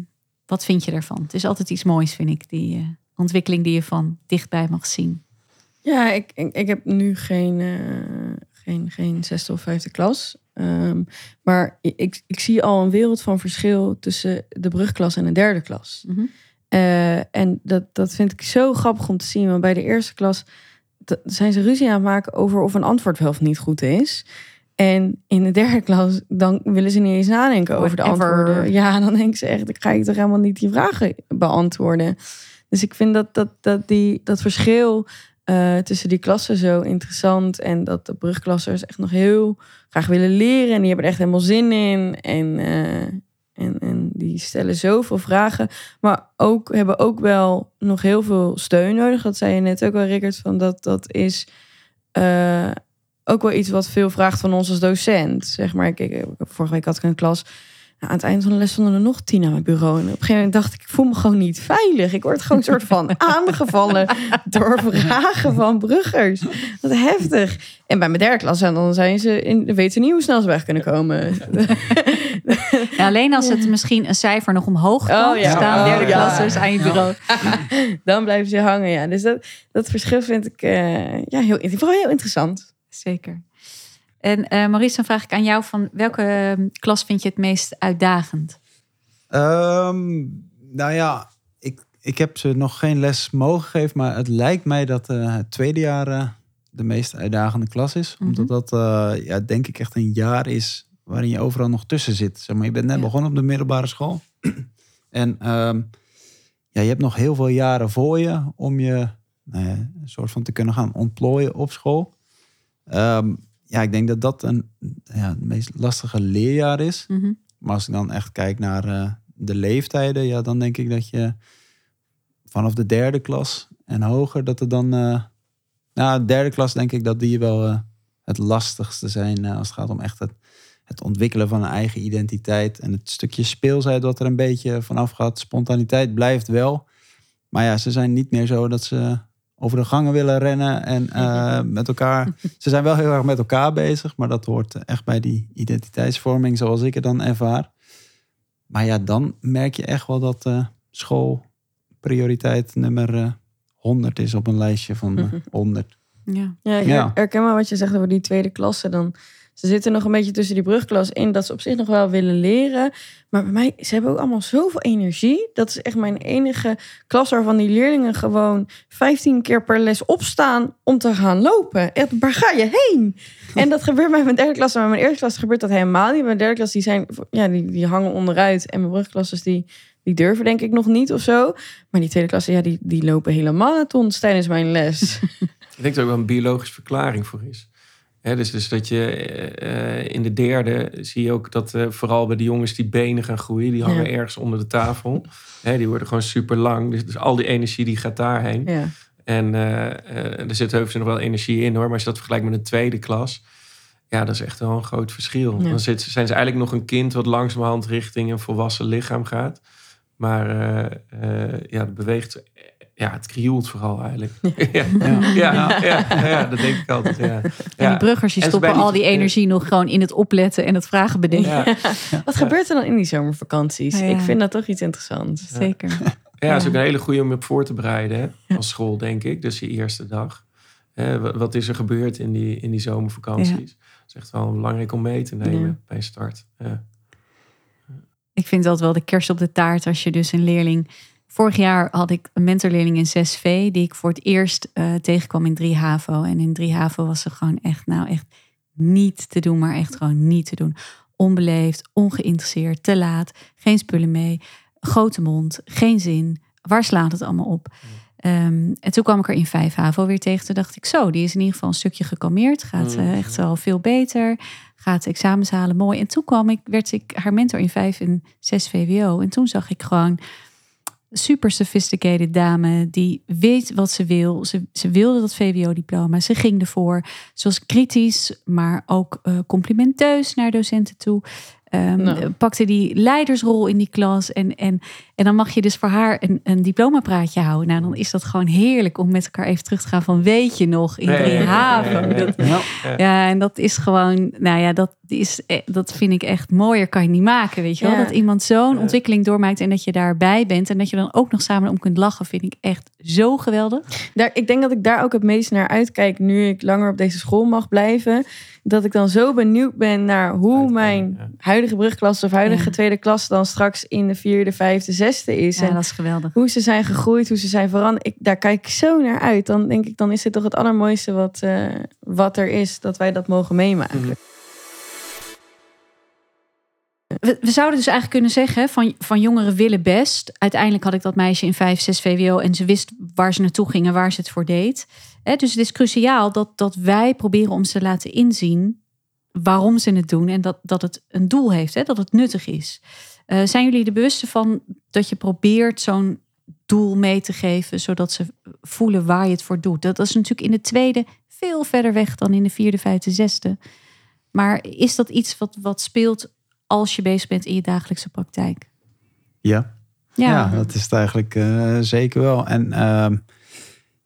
wat vind je ervan? Het is altijd iets moois, vind ik, die ontwikkeling die je van dichtbij mag zien. Ja, ik, ik, ik heb nu geen, geen, geen zesde of vijfde klas. Ehm, maar ik, ik zie al een wereld van verschil tussen de brugklas en de derde klas. Mhm. Eh, en dat, dat vind ik zo grappig om te zien. Want bij de eerste klas zijn ze ruzie aan het maken over of een antwoord wel of niet goed is. En in de derde klas, dan willen ze niet eens nadenken over de antwoorden. Ja, dan denken ze echt, ik ga je toch helemaal niet die vragen beantwoorden. Dus ik vind dat, dat, dat, die, dat verschil eh, tussen die klassen zo interessant. En dat de brugklassers echt nog heel graag willen leren. En die hebben er echt helemaal zin in. En, eh, en, en die stellen zoveel vragen. Maar ook hebben ook wel nog heel veel steun nodig. Dat zei je net ook wel, Rickert. Van dat, dat is eh, ook wel iets wat veel vraagt van ons als docent. Zeg maar, ik, ik, vorige week had ik een klas. Nou, aan het eind van de les stonden er nog tien aan mijn bureau. En op een gegeven moment dacht ik, ik voel me gewoon niet veilig. Ik word gewoon een soort van (laughs) aangevallen door vragen van bruggers. Wat heftig. En bij mijn derde klas, dan zijn ze in, weten niet hoe snel ze weg kunnen komen. (laughs) Ja, alleen als het misschien een cijfer nog omhoog kan Oh, ja. staan, Oh, derde ja. klassers aan je bureau. (laughs) dan blijven ze hangen, ja. Dus dat, dat verschil vind ik eh, ja, heel, vooral heel interessant. Zeker. En eh Maurice, dan vraag ik aan jou van welke eh, klas vind je het meest uitdagend? Ehm, nou ja, ik, ik heb ze nog geen les mogen geven, maar het lijkt mij dat eh, het tweede jaar eh, de meest uitdagende klas is. Mhm. Omdat dat, ja, denk ik, echt een jaar is waarin je overal nog tussen zit. Zeg maar, je bent net Ja. begonnen op de middelbare school. (clears throat) en ehm, ja, je hebt nog heel veel jaren voor je om je nou ja, een soort van te kunnen gaan ontplooien op school. Ehm, ja, ik denk dat dat een, ja, het meest lastige leerjaar is. Mhm. Maar als ik dan echt kijk naar eh, de leeftijden, ja, dan denk ik dat je vanaf de derde klas en hoger, dat er dan. eh nou, de derde klas denk ik dat die wel eh, het lastigste zijn eh, als het gaat om echt het, het ontwikkelen van een eigen identiteit. En het stukje speelsheid wat er een beetje vanaf gaat. Spontaniteit blijft wel. Maar ja, ze zijn niet meer zo dat ze over de gangen willen rennen en eh, met elkaar. Ze zijn wel heel erg met elkaar bezig, maar dat hoort echt bij die identiteitsvorming zoals ik het dan ervaar. Maar ja, dan merk je echt wel dat eh school prioriteit nummer eh, 100 is op een lijstje van eh, 100. Ja. Ja, ik Ja. herken maar wat je zegt over die tweede klasse. Dan, ze zitten nog een beetje tussen die brugklas in dat ze op zich nog wel willen leren. Maar bij mij, ze hebben ook allemaal zoveel energie. Dat is echt mijn enige klas waarvan die leerlingen gewoon 15 keer per les opstaan om te gaan lopen. Echt, waar ga je heen? (laughs) En dat gebeurt bij mijn derde klas. Maar bij mijn eerste klas gebeurt dat helemaal niet. Mijn derde klas, die, zijn, ja, die, die hangen onderuit. En mijn brugklasses, die, die durven denk ik nog niet of zo. Maar die tweede klasse, ja, die, die lopen hele marathons tijdens mijn les. (laughs) Ik denk dat er ook wel een biologische verklaring voor is. Dus, dus dat je eh, in de derde zie je ook dat eh, vooral bij de jongens die benen gaan groeien, die hangen Ja. ergens onder de tafel. Die worden gewoon super lang. Dus, dus al die energie die gaat daarheen. Ja. En eh, eh, er zit heus nog wel energie in hoor. Maar als je dat vergelijkt met een tweede klas. Ja, dat is echt wel een groot verschil. Ja. Dan zit, zijn ze eigenlijk nog een kind wat langzamerhand richting een volwassen lichaam gaat. Maar eh, eh, ja, het beweegt. Ja, het krioelt vooral eigenlijk. (laughs) Ja, ja, ja, ja, ja, dat denk ik altijd. Ja. En die bruggers die stoppen al die- energie nog gewoon in het opletten en het vragen bedenken. Ja, Wat gebeurt er dan in die zomervakanties? Ja. Ik vind dat toch iets interessants. Zeker. ja, dat is ook een hele goede om je op voor te bereiden hè, als school, denk ik. Dus die eerste dag. Wat is er gebeurd in die, in die zomervakanties? Dat is echt wel belangrijk om mee te nemen Ja. bij start. Ja. Ik vind dat wel de kerst op de taart als je dus een leerling... Vorig jaar had ik een mentorleerling in 6V die ik voor het eerst eh, tegenkwam in 3 HAVO. En in 3 HAVO was ze gewoon echt, nou echt niet te doen, maar echt gewoon niet te doen. Onbeleefd, ongeïnteresseerd, te laat, geen spullen mee, grote mond, geen zin. Waar slaat het allemaal op? Ehm, en toen kwam ik er in 5 HAVO weer tegen. Toen dacht ik zo, die is in ieder geval een stukje gekalmeerd. Gaat eh, echt wel veel beter. Gaat examens halen, mooi. En toen kwam ik, werd ik haar mentor in 5 en 6 VWO. En toen zag ik gewoon super sophisticated dame die weet wat ze wil. Ze, ze wilde dat VWO-diploma. Ze ging ervoor. Ze was kritisch, maar ook eh, complimenteus naar docenten toe. Ehm, Nou. Pakte die leidersrol in die klas. En, en, en dan mag je dus voor haar een, een diplomapraatje houden. Nou, dan is dat gewoon heerlijk om met elkaar even terug te gaan van weet je nog in Ja, ja, drie ja, haven. ja, ja, ja. Dat, Ja. ja, en dat is gewoon, nou ja, dat, is, eh, dat vind ik echt mooier kan je niet maken, weet je wel. Ja. Dat iemand zo'n Ja. ontwikkeling doormaakt en dat je daarbij bent en dat je dan ook nog samen om kunt lachen, vind ik echt zo geweldig. Daar, ik denk dat ik daar ook het meest naar uitkijk nu ik langer op deze school mag blijven. Dat ik dan zo benieuwd ben naar hoe Uitkomen, mijn ja. huidige brugklas of huidige Ja. tweede klas dan straks in de vierde, vijfde, zesde is. Ja, en dat is geweldig. hoe ze zijn gegroeid, hoe ze zijn veranderd. Ik, daar kijk ik zo naar uit. Dan denk ik, dan is dit toch het allermooiste wat, eh, wat er is, dat wij dat mogen meemaken. Mhm. We, we zouden dus eigenlijk kunnen zeggen van, van jongeren willen best. Uiteindelijk had ik dat meisje in 5, 6 VWO en ze wist waar ze naartoe ging en waar ze het voor deed. Hè, dus het is cruciaal dat, dat wij proberen om ze te laten inzien waarom ze het doen en dat, dat het een doel heeft, hè, dat het nuttig is. Eh, zijn jullie er bewust van dat je probeert zo'n doel mee te geven, zodat ze voelen waar je het voor doet? Dat is natuurlijk in de tweede veel verder weg dan in de vierde, vijfde, zesde. Maar is dat iets wat, wat speelt als je bezig bent in je dagelijkse praktijk. Ja. Ja, dat is het eigenlijk eh, zeker wel. En ehm,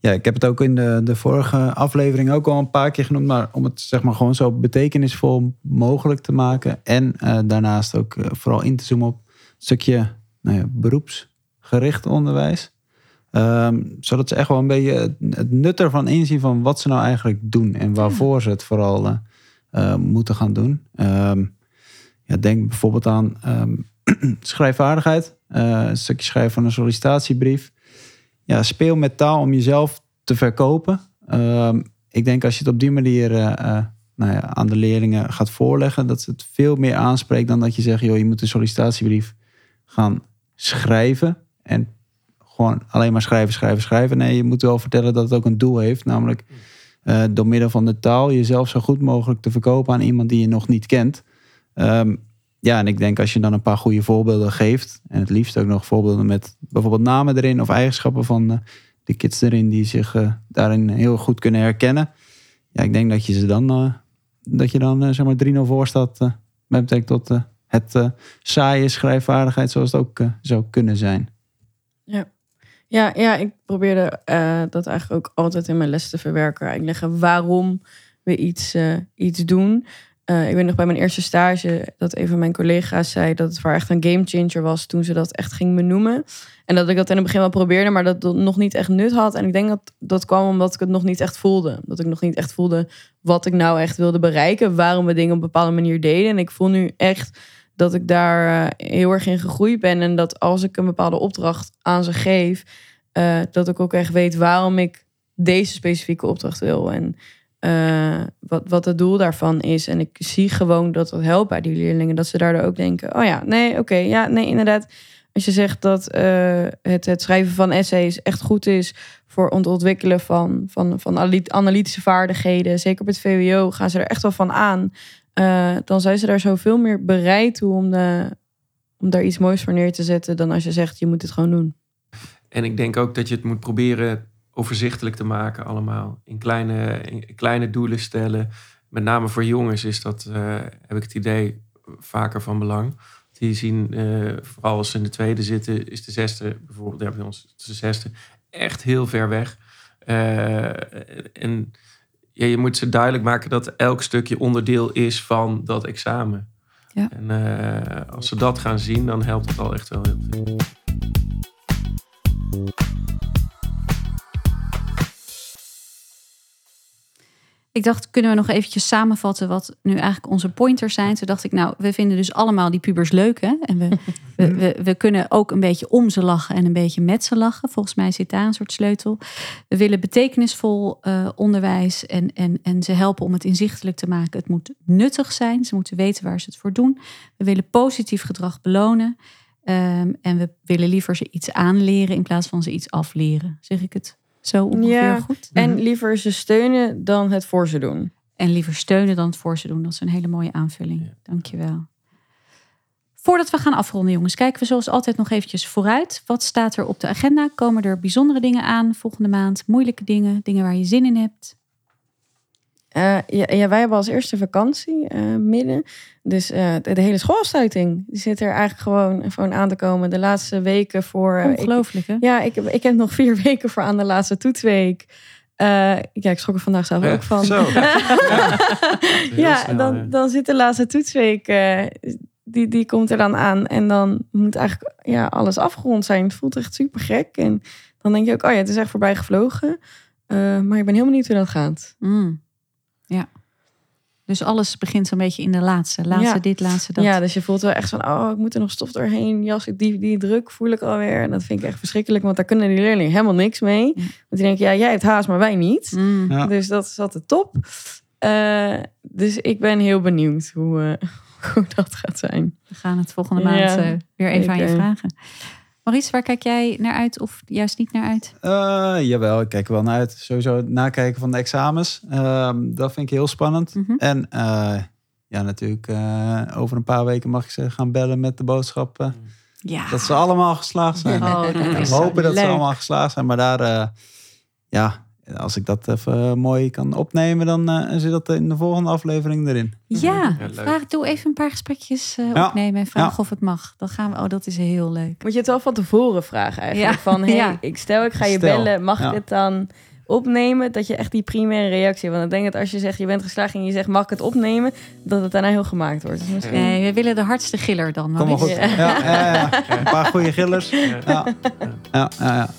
ja, ik heb het ook in de, de vorige aflevering ook al een paar keer genoemd. Maar om het zeg maar gewoon zo betekenisvol mogelijk te maken. En eh, daarnaast ook eh, vooral in te zoomen op een stukje nou ja, beroepsgericht onderwijs. Ehm, zodat ze echt wel een beetje het, het nut ervan inzien van wat ze nou eigenlijk doen. En waarvoor ze het vooral eh, moeten gaan doen. Ehm, ja, denk bijvoorbeeld aan ehm, (clears throat) schrijfvaardigheid. een stukje schrijven van een sollicitatiebrief. Ja, speel met taal om jezelf te verkopen. Ehm, ik denk als je het op die manier eh, eh, nou ja, aan de leerlingen gaat voorleggen, dat het veel meer aanspreekt dan dat je zegt, joh, je moet een sollicitatiebrief gaan schrijven. En gewoon alleen maar schrijven, schrijven, schrijven. Nee, je moet wel vertellen dat het ook een doel heeft. Namelijk eh, door middel van de taal jezelf zo goed mogelijk te verkopen aan iemand die je nog niet kent. Ehm, ja, en ik denk als je dan een paar goede voorbeelden geeft. En het liefst ook nog voorbeelden met bijvoorbeeld namen erin of eigenschappen van eh, de kids erin die zich eh, daarin heel goed kunnen herkennen. Ja, ik denk dat je ze dan, eh, dat je dan zeg maar 3-0 voor staat met betrekking tot het saaie schrijfvaardigheid zoals het ook zou kunnen zijn. Ja, ja ik probeerde dat eigenlijk ook altijd in mijn les te verwerken. Eigenlijk leggen waarom we iets, iets doen. Eh, ik weet nog bij mijn eerste stage dat een van mijn collega's zei dat het haar echt een game changer was toen ze dat echt ging benoemen. En dat ik dat in het begin wel probeerde, maar dat dat nog niet echt nut had. En ik denk dat dat kwam omdat ik het nog niet echt voelde. Dat ik nog niet echt voelde wat ik nou echt wilde bereiken. Waarom we dingen op een bepaalde manier deden. En ik voel nu echt dat ik daar eh, heel erg in gegroeid ben. En dat als ik een bepaalde opdracht aan ze geef, eh, dat ik ook echt weet waarom ik deze specifieke opdracht wil. En eh, wat, wat het doel daarvan is. En ik zie gewoon dat het helpt bij die leerlingen. Dat ze daardoor ook denken: oh ja, nee, oké, ja, nee, inderdaad. Als je zegt dat eh, het, het schrijven van essays echt goed is voor het ontwikkelen van, van, van analy- analytische vaardigheden, zeker op het VWO, gaan ze er echt wel van aan. Eh, dan zijn ze daar zoveel meer bereid toe om, de, om daar iets moois voor neer te zetten dan als je zegt je moet het gewoon doen. En ik denk ook dat je het moet proberen overzichtelijk te maken allemaal. In kleine, in kleine doelen stellen. Met name voor jongens is dat, eh, heb ik het idee, vaker van belang. Die zien, eh, vooral als ze in de tweede zitten, is de zesde, bijvoorbeeld ja, bij ons is de zesde, echt heel ver weg. Eh, en ja, je moet ze duidelijk maken dat elk stukje onderdeel is van dat examen. Ja. En als ze dat gaan zien, dan helpt het al echt wel heel veel. Ik dacht, kunnen we nog eventjes samenvatten wat nu eigenlijk onze pointers zijn? Toen dacht ik, nou, we vinden dus allemaal die pubers leuk, hè? En we, (laughs) we, we, we kunnen ook een beetje om ze lachen en een beetje met ze lachen. Volgens mij zit daar een soort sleutel. We willen betekenisvol eh, onderwijs en, en, en ze helpen om het inzichtelijk te maken. Het moet nuttig zijn, ze moeten weten waar ze het voor doen. We willen positief gedrag belonen. Ehm, en we willen liever ze iets aanleren in plaats van ze iets afleren. Zeg ik het zo ongeveer Ja. goed? En liever ze steunen dan het voor ze doen. En liever steunen dan het voor ze doen. Dat is een hele mooie aanvulling. Ja. Dankjewel. Voordat we gaan afronden, jongens, kijken we zoals altijd nog eventjes vooruit. Wat staat er op de agenda? Komen er bijzondere dingen aan volgende maand? Moeilijke dingen? Dingen waar je zin in hebt? Eh, ja, ja, wij hebben als eerste vakantie eh, midden. Dus eh, de, de hele schoolsluiting die zit er eigenlijk gewoon, gewoon aan te komen. De laatste weken voor... ik- Ongelooflijk, hè? ja, ik heb, ik heb nog vier (laughs) weken voor aan de laatste toetsweek. Eh, ja, ik schrok er vandaag zelf ook van. Zo. (laughs) Ja, snel, dan, ja. dan zit de laatste toetsweek, eh, die, die komt er dan aan. En dan moet eigenlijk ja, alles afgerond zijn. Het voelt echt super gek. En dan denk je ook, oh ja, het is echt voorbij gevlogen. Eh, maar ik ben heel benieuwd hoe dat gaat. Mm. Ja. Dus alles begint zo'n beetje in de laatste. Laatste Ja. dit, laatste dat. Ja, dus je voelt wel echt van, oh, ik moet er nog stof doorheen. Jas, ik die, die druk voel ik alweer. En dat vind ik echt verschrikkelijk, want daar kunnen die leerlingen helemaal niks mee. Ja. Want die denken, ja, jij hebt haast, maar wij niet. Mm. Ja. Dus dat is altijd top. Eh, dus ik ben heel benieuwd hoe, eh, (laughs) hoe dat gaat zijn. We gaan het volgende Ja, maand eh, weer even aan je vragen. Maurice, waar kijk jij naar uit of juist niet naar uit? Eh, jawel, ik kijk er wel naar uit. Sowieso nakijken van de examens. Ehm, dat vind ik heel spannend. Mhm. En eh, ja, natuurlijk eh, over een paar weken mag ik ze gaan bellen met de boodschap eh, Ja. dat ze allemaal geslaagd zijn. Oh, dat is hopen dat leuk. ze allemaal geslaagd zijn. Maar daar, ja, als ik dat even mooi kan opnemen, dan eh, zit dat in de volgende aflevering erin. Ja, vraag, doe even een paar gesprekjes eh, Ja. opnemen en vraag Ja. of het mag. Dan gaan we, oh, dat is heel leuk. Moet je het wel van tevoren vragen eigenlijk. Ja. Van, hey, Ja. ik stel ik ga je Stel, bellen, mag ja. ik het dan opnemen? Dat je echt die primaire reactie... Want ik denk dat als je zegt, je bent geslaagd en je zegt, mag ik het opnemen? Dat het daarna heel gemaakt wordt. Dus misschien... Nee, we willen de hardste giller dan. Kom maar goed. Ja, ja, ja. Een paar goede gillers. Ja, ja, ja.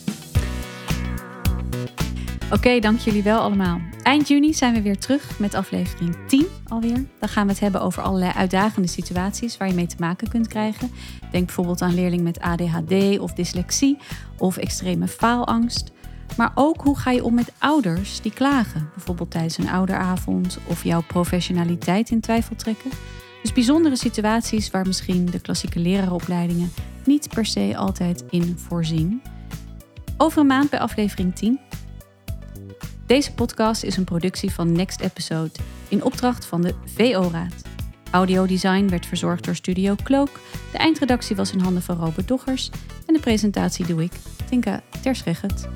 Oké, dank jullie wel allemaal. Eind juni zijn we weer terug met aflevering 10 alweer. Dan gaan we het hebben over allerlei uitdagende situaties waar je mee te maken kunt krijgen. Denk bijvoorbeeld aan leerling met ADHD of dyslexie of extreme faalangst. Maar ook hoe ga je om met ouders die klagen, bijvoorbeeld tijdens een ouderavond of jouw professionaliteit in twijfel trekken. Dus bijzondere situaties waar misschien de klassieke lerarenopleidingen niet per se altijd in voorzien. Over een maand bij aflevering 10 deze podcast is een productie van Next Episode in opdracht van de VO-raad. Audiodesign werd verzorgd door Studio Cloak. De eindredactie was in handen van Robert Doggers. En de presentatie doe ik, Tinka Terschreget.